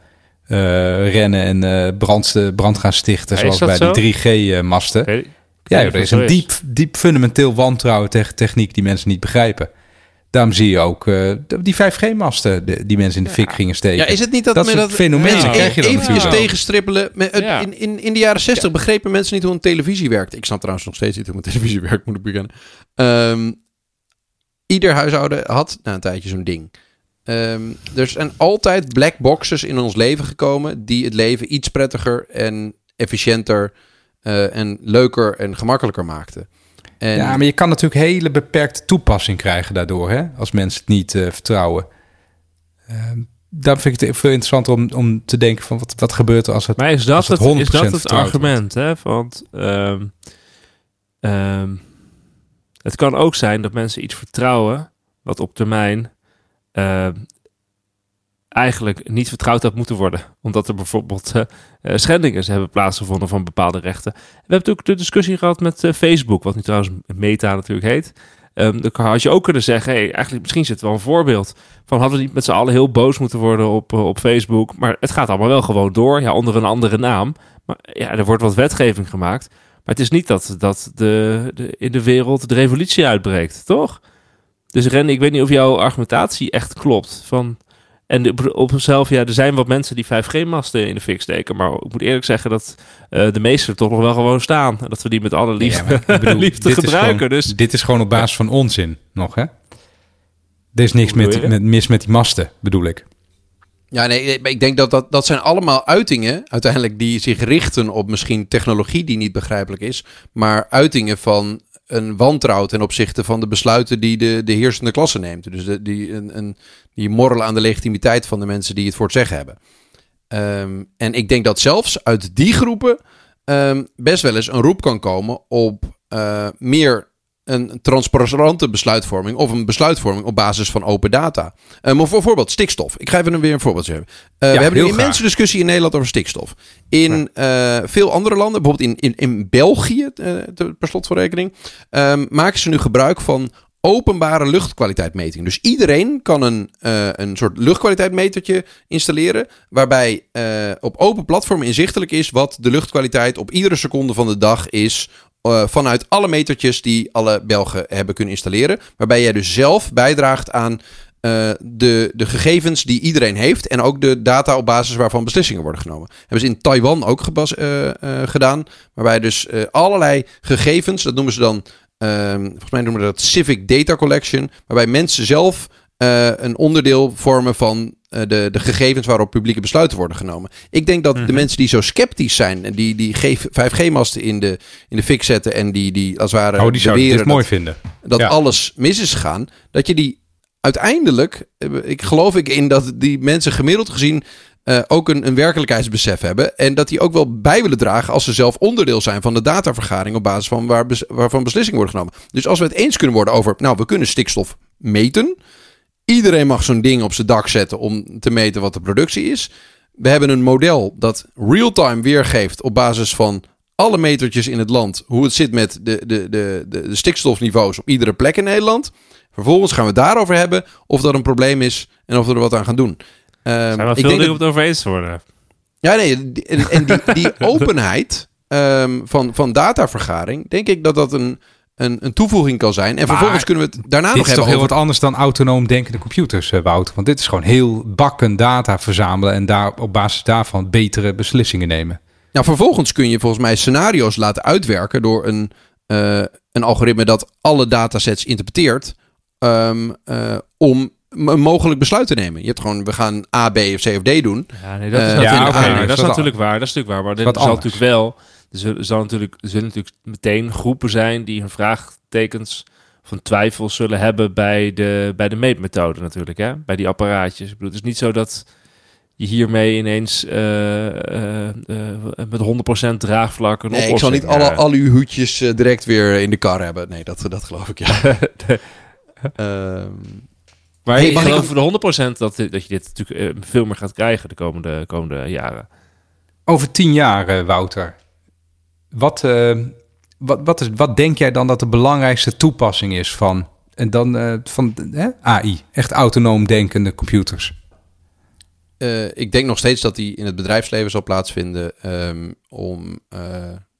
uh, rennen en uh, brand, brand gaan stichten, zoals bij zo? die 3G-masten. Uh, ja, er is een diep, diep fundamenteel wantrouwen tegen techniek die mensen niet begrijpen. Daarom zie je ook uh, die 5G-masten die mensen in de fik gingen steken. Ja, is het niet dat, dat, dat fenomeen ja. krijg je eventjes tegenstrippelen? Met, ja. in, in, in de jaren 60 begrepen mensen niet hoe een televisie werkt. Ik snap trouwens nog steeds niet hoe een televisie (laughs) werkt, moet ik beginnen. Um, ieder huishouden had na een tijdje zo'n ding. Um, er zijn altijd black boxes in ons leven gekomen die het leven iets prettiger en efficiënter uh, en leuker en gemakkelijker maakten. En... Ja, maar je kan natuurlijk hele beperkte toepassing krijgen daardoor, hè? als mensen het niet uh, vertrouwen. Uh, daar vind ik het veel interessanter om, om te denken van wat, wat gebeurt er als het Maar is dat, het, het, is dat het argument? Hè? Want um, um, het kan ook zijn dat mensen iets vertrouwen wat op termijn uh, eigenlijk niet vertrouwd had moeten worden. Omdat er bijvoorbeeld uh, schendingen hebben plaatsgevonden van bepaalde rechten. We hebben natuurlijk de discussie gehad met Facebook, wat nu trouwens Meta natuurlijk heet. Um, dan had je ook kunnen zeggen, hey, eigenlijk misschien zit wel een voorbeeld van hadden we niet met z'n allen heel boos moeten worden op, op Facebook. Maar het gaat allemaal wel gewoon door, ja, onder een andere naam. Maar ja, er wordt wat wetgeving gemaakt. Maar het is niet dat, dat de, in de wereld de revolutie uitbreekt, toch? Dus Ren, ik weet niet of jouw argumentatie echt klopt. Van, en op zichzelf, ja, er zijn wat mensen die 5G-masten in de fik steken. Maar ik moet eerlijk zeggen dat uh, de meeste er toch nog wel gewoon staan. En dat we die met alle liefde, ja, bedoel, (laughs) liefde gebruiken. Gewoon, dus, dit is gewoon op basis van onzin nog, hè? Er is niks met, met, mis met die masten, bedoel ik. Ja, nee, ik denk dat, dat dat zijn allemaal uitingen uiteindelijk die zich richten op misschien technologie die niet begrijpelijk is, maar uitingen van een wantrouwen ten opzichte van de besluiten die de, de heersende klasse neemt. Dus die, een, een, die morrelen aan de legitimiteit van de mensen die het voor het zeggen hebben. Um, en ik denk dat zelfs uit die groepen um, best wel eens een roep kan komen op uh, meer een transparante besluitvorming of een besluitvorming op basis van open data. Uh, maar voor voorbeeld stikstof. Ik ga even weer een voorbeeld geven. Uh, we hebben een immense discussie in Nederland over stikstof. In uh, veel andere landen, bijvoorbeeld in, in, in België, per slot van rekening, um, maken ze nu gebruik van openbare luchtkwaliteitmeting. Dus iedereen kan een, uh, een soort luchtkwaliteitmetertje installeren. Waarbij uh, op open platform inzichtelijk is wat de luchtkwaliteit op iedere seconde van de dag is. Uh, vanuit alle metertjes die alle Belgen hebben kunnen installeren. Waarbij jij dus zelf bijdraagt aan de, de gegevens die iedereen heeft. En ook de data op basis waarvan beslissingen worden genomen. Hebben ze in Taiwan ook gebas, gedaan. Waarbij dus allerlei gegevens, dat noemen ze dan Um, volgens mij noemen we dat Civic Data Collection. Waarbij mensen zelf uh, een onderdeel vormen van uh, de, de gegevens waarop publieke besluiten worden genomen. Ik denk dat mm -hmm. de mhm. mensen die zo sceptisch zijn en die, die 5G-masten in de, in de fik zetten en die, die als het ware oh, die beweren dit mooi vinden. dat ja. alles mis is gegaan, dat je die uiteindelijk, eh, ik geloof ik in dat die mensen gemiddeld gezien uh, ook een, een werkelijkheidsbesef hebben. En dat die ook wel bij willen dragen als ze zelf onderdeel zijn van de datavergaring op basis van waar bes, waarvan beslissingen worden genomen. Dus als we het eens kunnen worden over, nou, we kunnen stikstof meten. Iedereen mag zo'n ding op zijn dak zetten om te meten wat de productie is. We hebben een model dat real-time weergeeft op basis van alle metertjes in het land. Hoe het zit met de, de, de, de, stikstofniveaus op iedere plek in Nederland. Vervolgens gaan we het daarover hebben of dat een probleem is en of we er wat aan gaan doen. Um, Zijn we veel dingen op het over eens worden. Ja, nee, en, en die, die (laughs) openheid um, van, van datavergaring, denk ik dat dat een, een, een toevoeging kan zijn. En maar vervolgens kunnen we het daarna nog hebben. Dit is toch heel wat anders dan autonoom denkende computers, uh, Wout. Want dit is gewoon heel bakken data verzamelen en daar op basis daarvan betere beslissingen nemen. Nou, vervolgens kun je volgens mij scenario's laten uitwerken door een, uh, een algoritme dat alle datasets interpreteert. Um, uh, om een mogelijk besluit te nemen. Je hebt gewoon, we gaan A, B of C of D doen. Ja, nee, dat is, uh, natuurlijk, ja, okay, nee, dat is natuurlijk waar. Dat is natuurlijk waar. Maar dit zal natuurlijk wel... Er zullen, zal natuurlijk, zullen natuurlijk meteen groepen zijn die hun vraagtekens van twijfel zullen hebben bij de, bij de meetmethode natuurlijk. Hè? Bij die apparaatjes. Ik bedoel, het is niet zo dat je hiermee ineens uh, uh, uh, met 100% draagvlak een nee, ik zal niet alle, al uw hoedjes direct weer in de kar hebben. Nee, dat, dat geloof ik, ja. (laughs) Ehm, maar hey, ik geloof ik... voor de 100% dat, dat je dit natuurlijk veel meer gaat krijgen de komende, komende jaren. Over tien jaar, Wouter. Wat, wat, wat, is, wat denk jij dan dat de belangrijkste toepassing is van, en dan, van AI? Echt autonoom denkende computers? Uh, ik denk nog steeds dat die in het bedrijfsleven zal plaatsvinden um, om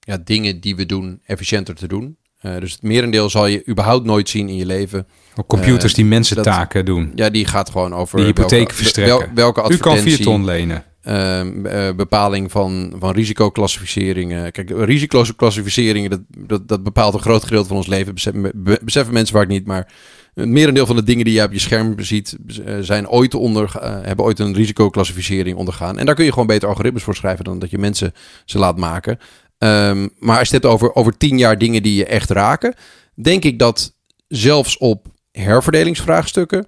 ja, dingen die we doen efficiënter te doen. Uh, dus het merendeel zal je überhaupt nooit zien in je leven. Computers die mensen taken doen. Ja, die gaat gewoon over... Die hypotheek welke, verstrekken. Wel, welke advertentie... U kan vier ton lenen. Uh, bepaling van, van risicoclassificeringen. Kijk, risicoclassificeringen, dat, dat, dat bepaalt een groot gedeelte van ons leven. Beseffen, mensen vaak niet, maar het merendeel van de dingen die je op je scherm ziet, eh, zijn ooit onder, uh, hebben ooit een risicoclassificering ondergaan. En daar kun je gewoon beter algoritmes voor schrijven dan dat je mensen ze laat maken. Um, maar als je het hebt over, over tien jaar dingen die je echt raken, denk ik dat zelfs op herverdelingsvraagstukken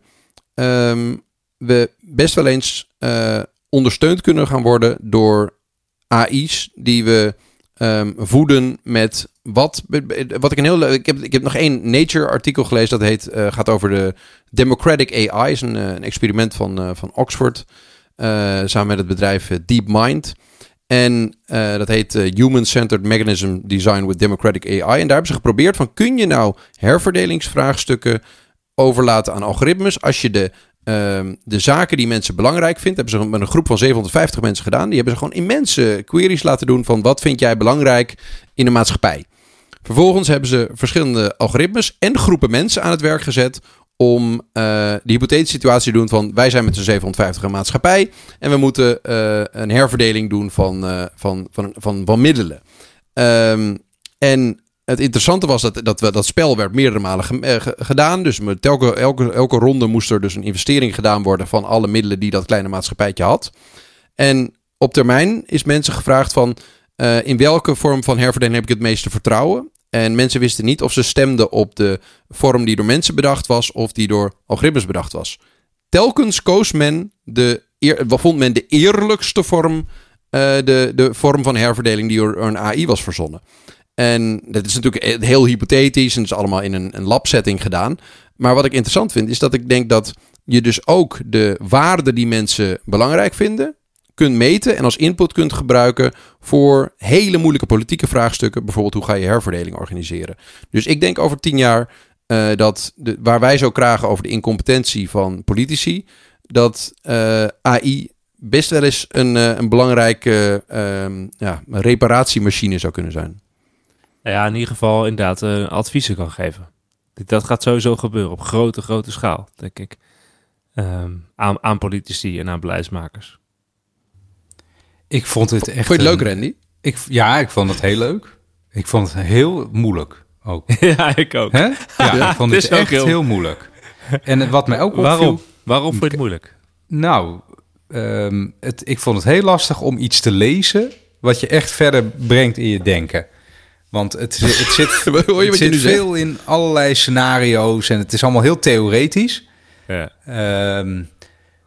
um, we best wel eens ondersteund kunnen gaan worden door AI's die we um, voeden met wat, wat ik een heel ik heb, ik heb nog één Nature artikel gelezen dat heet, uh, gaat over de Democratic AI, is een, uh, een experiment van, uh, van Oxford, samen met het bedrijf DeepMind. En dat heet Human-Centered Mechanism Design with Democratic AI. En daar hebben ze geprobeerd van kun je nou herverdelingsvraagstukken overlaten aan algoritmes als je de Ehm, de zaken die mensen belangrijk vinden, hebben ze met een groep van 750 mensen gedaan. Die hebben ze gewoon immense queries laten doen van wat vind jij belangrijk in de maatschappij. Vervolgens hebben ze verschillende algoritmes en groepen mensen aan het werk gezet om uh, de hypothetische situatie te doen van wij zijn met z'n 750 een maatschappij en we moeten uh, een herverdeling doen van, uh, van, van, van, van, middelen. Um, en het interessante was dat, dat, dat spel werd meerdere malen eh, gedaan. Dus met elke, elke, elke ronde moest er dus een investering gedaan worden van alle middelen die dat kleine maatschappijtje had. En op termijn is mensen gevraagd van uh, in welke vorm van herverdeling heb ik het meeste vertrouwen? En mensen wisten niet of ze stemden op de vorm die door mensen bedacht was of die door algoritmes bedacht was. Telkens koos men de, eer, vond men de eerlijkste vorm, de, de vorm van herverdeling die door een AI was verzonnen. En dat is natuurlijk heel hypothetisch en is allemaal in een, een labsetting gedaan. Maar wat ik interessant vind, is dat ik denk dat je dus ook de waarden die mensen belangrijk vinden, kunt meten en als input kunt gebruiken voor hele moeilijke politieke vraagstukken. Bijvoorbeeld hoe ga je herverdeling organiseren. Dus ik denk over tien jaar uh, dat de, waar wij zo kragen over de incompetentie van politici, dat eh, AI best wel eens een, een belangrijke ja, reparatiemachine zou kunnen zijn. Ja, in ieder geval inderdaad adviezen kan geven. Dat gaat sowieso gebeuren op grote, grote schaal, denk ik. Um, aan, aan politici en aan beleidsmakers. Ik vond het echt... Vond je het leuk, Randy? Ik, ja, ik vond het heel leuk. Ik vond het heel moeilijk ook. (laughs) ja, ik ook. Hè? Ja, ik vond het, echt heel... heel... moeilijk. En wat mij ook opviel... Waarom? Waarom vond je het moeilijk? Nou, um, het, ik vond het heel lastig om iets te lezen... wat je echt verder brengt in je denken. Want het, het zit, (laughs) het zit veel in allerlei scenario's... en het is allemaal heel theoretisch... Ja. Um,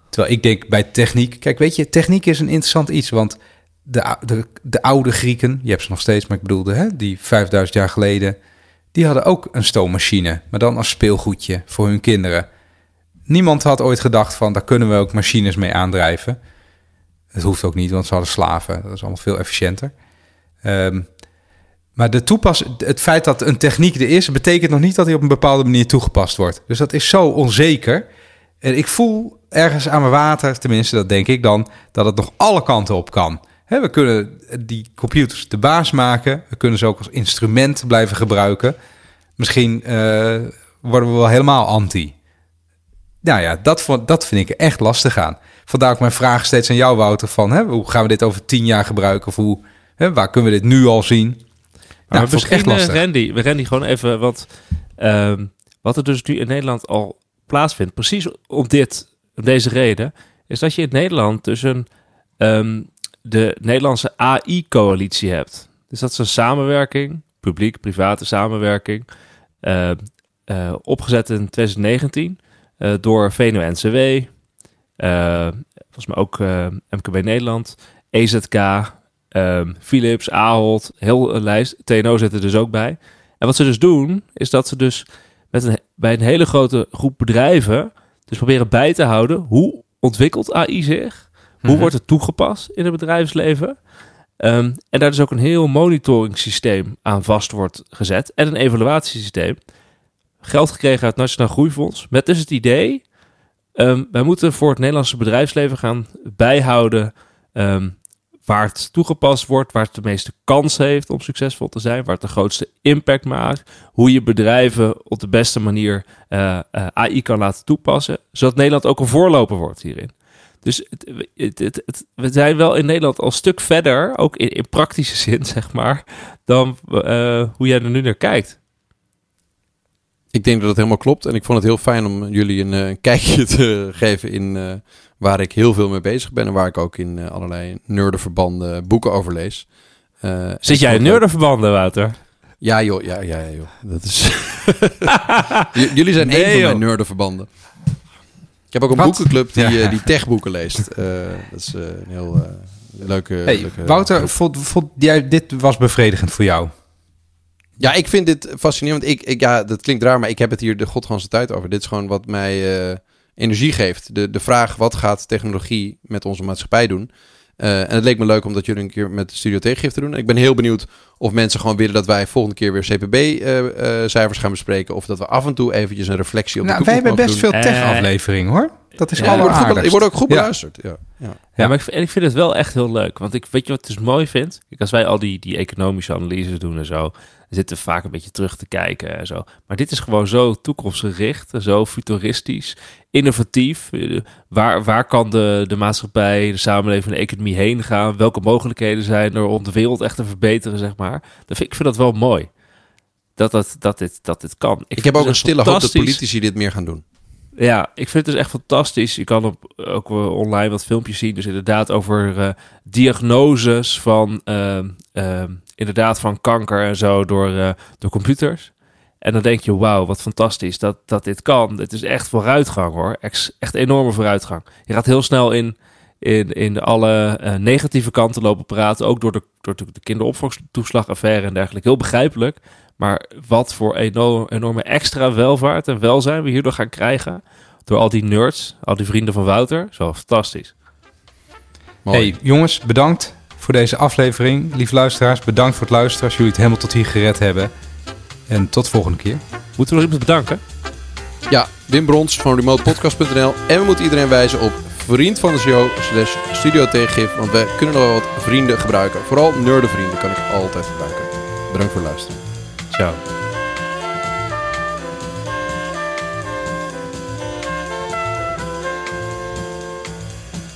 terwijl ik denk bij techniek... Kijk, weet je, techniek is een interessant iets. Want de, de, de oude Grieken, je hebt ze nog steeds... maar ik bedoelde, hè, die 5000 jaar geleden... die hadden ook een stoommachine. Maar dan als speelgoedje voor hun kinderen. Niemand had ooit gedacht van... daar kunnen we ook machines mee aandrijven. Het hoeft ook niet, want ze hadden slaven. Dat is allemaal veel efficiënter. Um, maar de toepas, het feit dat een techniek er is, betekent nog niet dat hij op een bepaalde manier toegepast wordt. Dus dat is zo onzeker. En ik voel ergens aan mijn water, tenminste dat denk ik dan, dat het nog alle kanten op kan. we kunnen die computers de baas maken. We kunnen ze ook als instrument blijven gebruiken. Misschien uh, worden we wel helemaal anti. Nou ja, dat, dat vind ik echt lastig aan. Vandaar ook mijn vraag steeds aan jou, Wouter, van hoe gaan we dit over tien jaar gebruiken? Of hoe, waar kunnen we dit nu al zien? Nou, maar misschien, echt. Eh, Randy, we Randy gewoon even wat, uh, wat er dus nu in Nederland al plaatsvindt, precies om dit, om deze reden, is dat je in Nederland dus een, um, de Nederlandse AI-coalitie hebt. Dus dat is een samenwerking, publiek-private samenwerking, uh, uh, opgezet in 2019 uh, door VNO-NCW, volgens mij ook MKB Nederland, EZK, um, Philips, Ahold, heel een lijst. TNO zit er dus ook bij. En wat ze dus doen, is dat ze dus met een, bij een hele grote groep bedrijven dus proberen bij te houden hoe ontwikkelt AI zich? Hoe mhm. wordt het toegepast in het bedrijfsleven? Um, en daar dus ook een heel monitoringssysteem aan vast wordt gezet en een evaluatiesysteem. Geld gekregen uit het Nationaal Groeifonds met dus het idee, um, wij moeten voor het Nederlandse bedrijfsleven gaan bijhouden um, waar het toegepast wordt, waar het de meeste kans heeft om succesvol te zijn, waar het de grootste impact maakt, hoe je bedrijven op de beste manier uh, uh, AI kan laten toepassen, zodat Nederland ook een voorloper wordt hierin. Dus het, het, we zijn wel in Nederland al een stuk verder, ook in, praktische (laughs) zin, zeg maar, dan uh, hoe jij er nu naar kijkt. Ik denk dat het helemaal klopt. En ik vond het heel fijn om jullie een, een kijkje te geven in waar ik heel veel mee bezig ben en waar ik ook in uh, allerlei nerdenverbanden boeken over lees. Uh, Zit jij in nerdenverbanden, Wouter? Ja joh, ja, ja, joh. Dat is... (laughs) jullie zijn nee, één van mijn nerdenverbanden. Ik heb ook een boekenclub die, ja. uh, die techboeken leest. dat is een heel leuke, hey, leuke... Wouter, vond, vond jij, dit was bevredigend voor jou? Ja, ik vind dit fascinerend. Ik, ik, ja, dat klinkt raar, maar ik heb het hier de godganse tijd over. Dit is gewoon wat mij energie geeft. De, de vraag wat gaat technologie met onze maatschappij doen. Uh, en het leek me leuk om dat jullie een keer met de studio tegengifte doen. Ik ben heel benieuwd of mensen gewoon willen dat wij volgende keer weer CPB-cijfers uh, uh, gaan bespreken. Of dat we af en toe eventjes een reflectie op nou, de wij hebben best veel tech-afleveringen hoor. Dat is ja, allemaal Ik word ook goed beluisterd. Ja, ja. ja maar ik, en ik vind het wel echt heel leuk. Want ik weet je wat ik dus mooi vind? Kijk, als wij al die, die economische analyses doen en zo zitten vaak een beetje terug te kijken en zo. Maar dit is gewoon zo toekomstgericht, zo futuristisch, innovatief. Waar, waar kan de, de maatschappij, de samenleving, de economie heen gaan? Welke mogelijkheden zijn er om de wereld echt te verbeteren, zeg maar? Dat vind, ik vind dat wel mooi. Dat, dat, dat, dit, dat dit kan. Ik, ik heb ook een stille hoop dat politici dit meer gaan doen. Ja, ik vind het dus echt fantastisch. Je kan op, ook online wat filmpjes zien. Dus inderdaad over uh, diagnoses van, uh, uh, inderdaad van kanker en zo door, door computers. En dan denk je, wauw, wat fantastisch dat, dat dit kan. Het is echt vooruitgang hoor. Echt, enorme vooruitgang. Je gaat heel snel in, in, in alle eh, negatieve kanten lopen praten. Ook door de, door de kinderopvangtoeslagaffaire en dergelijke. Heel begrijpelijk. Maar wat voor enorme, enorme extra welvaart en welzijn we hierdoor gaan krijgen. Door al die nerds, al die vrienden van Wouter. Zo fantastisch. Mooi. Hey jongens, bedankt voor deze aflevering. Lieve luisteraars, bedankt voor het luisteren als jullie het helemaal tot hier gered hebben. En tot de volgende keer. Moeten we nog iemand bedanken? Ja, Wim Brons van remotepodcast.nl. En we moeten iedereen wijzen op vriend van de show slash studio tegengif. Want we kunnen nog wel wat vrienden gebruiken. Vooral nerdenvrienden kan ik altijd gebruiken. Bedankt voor het luisteren. show.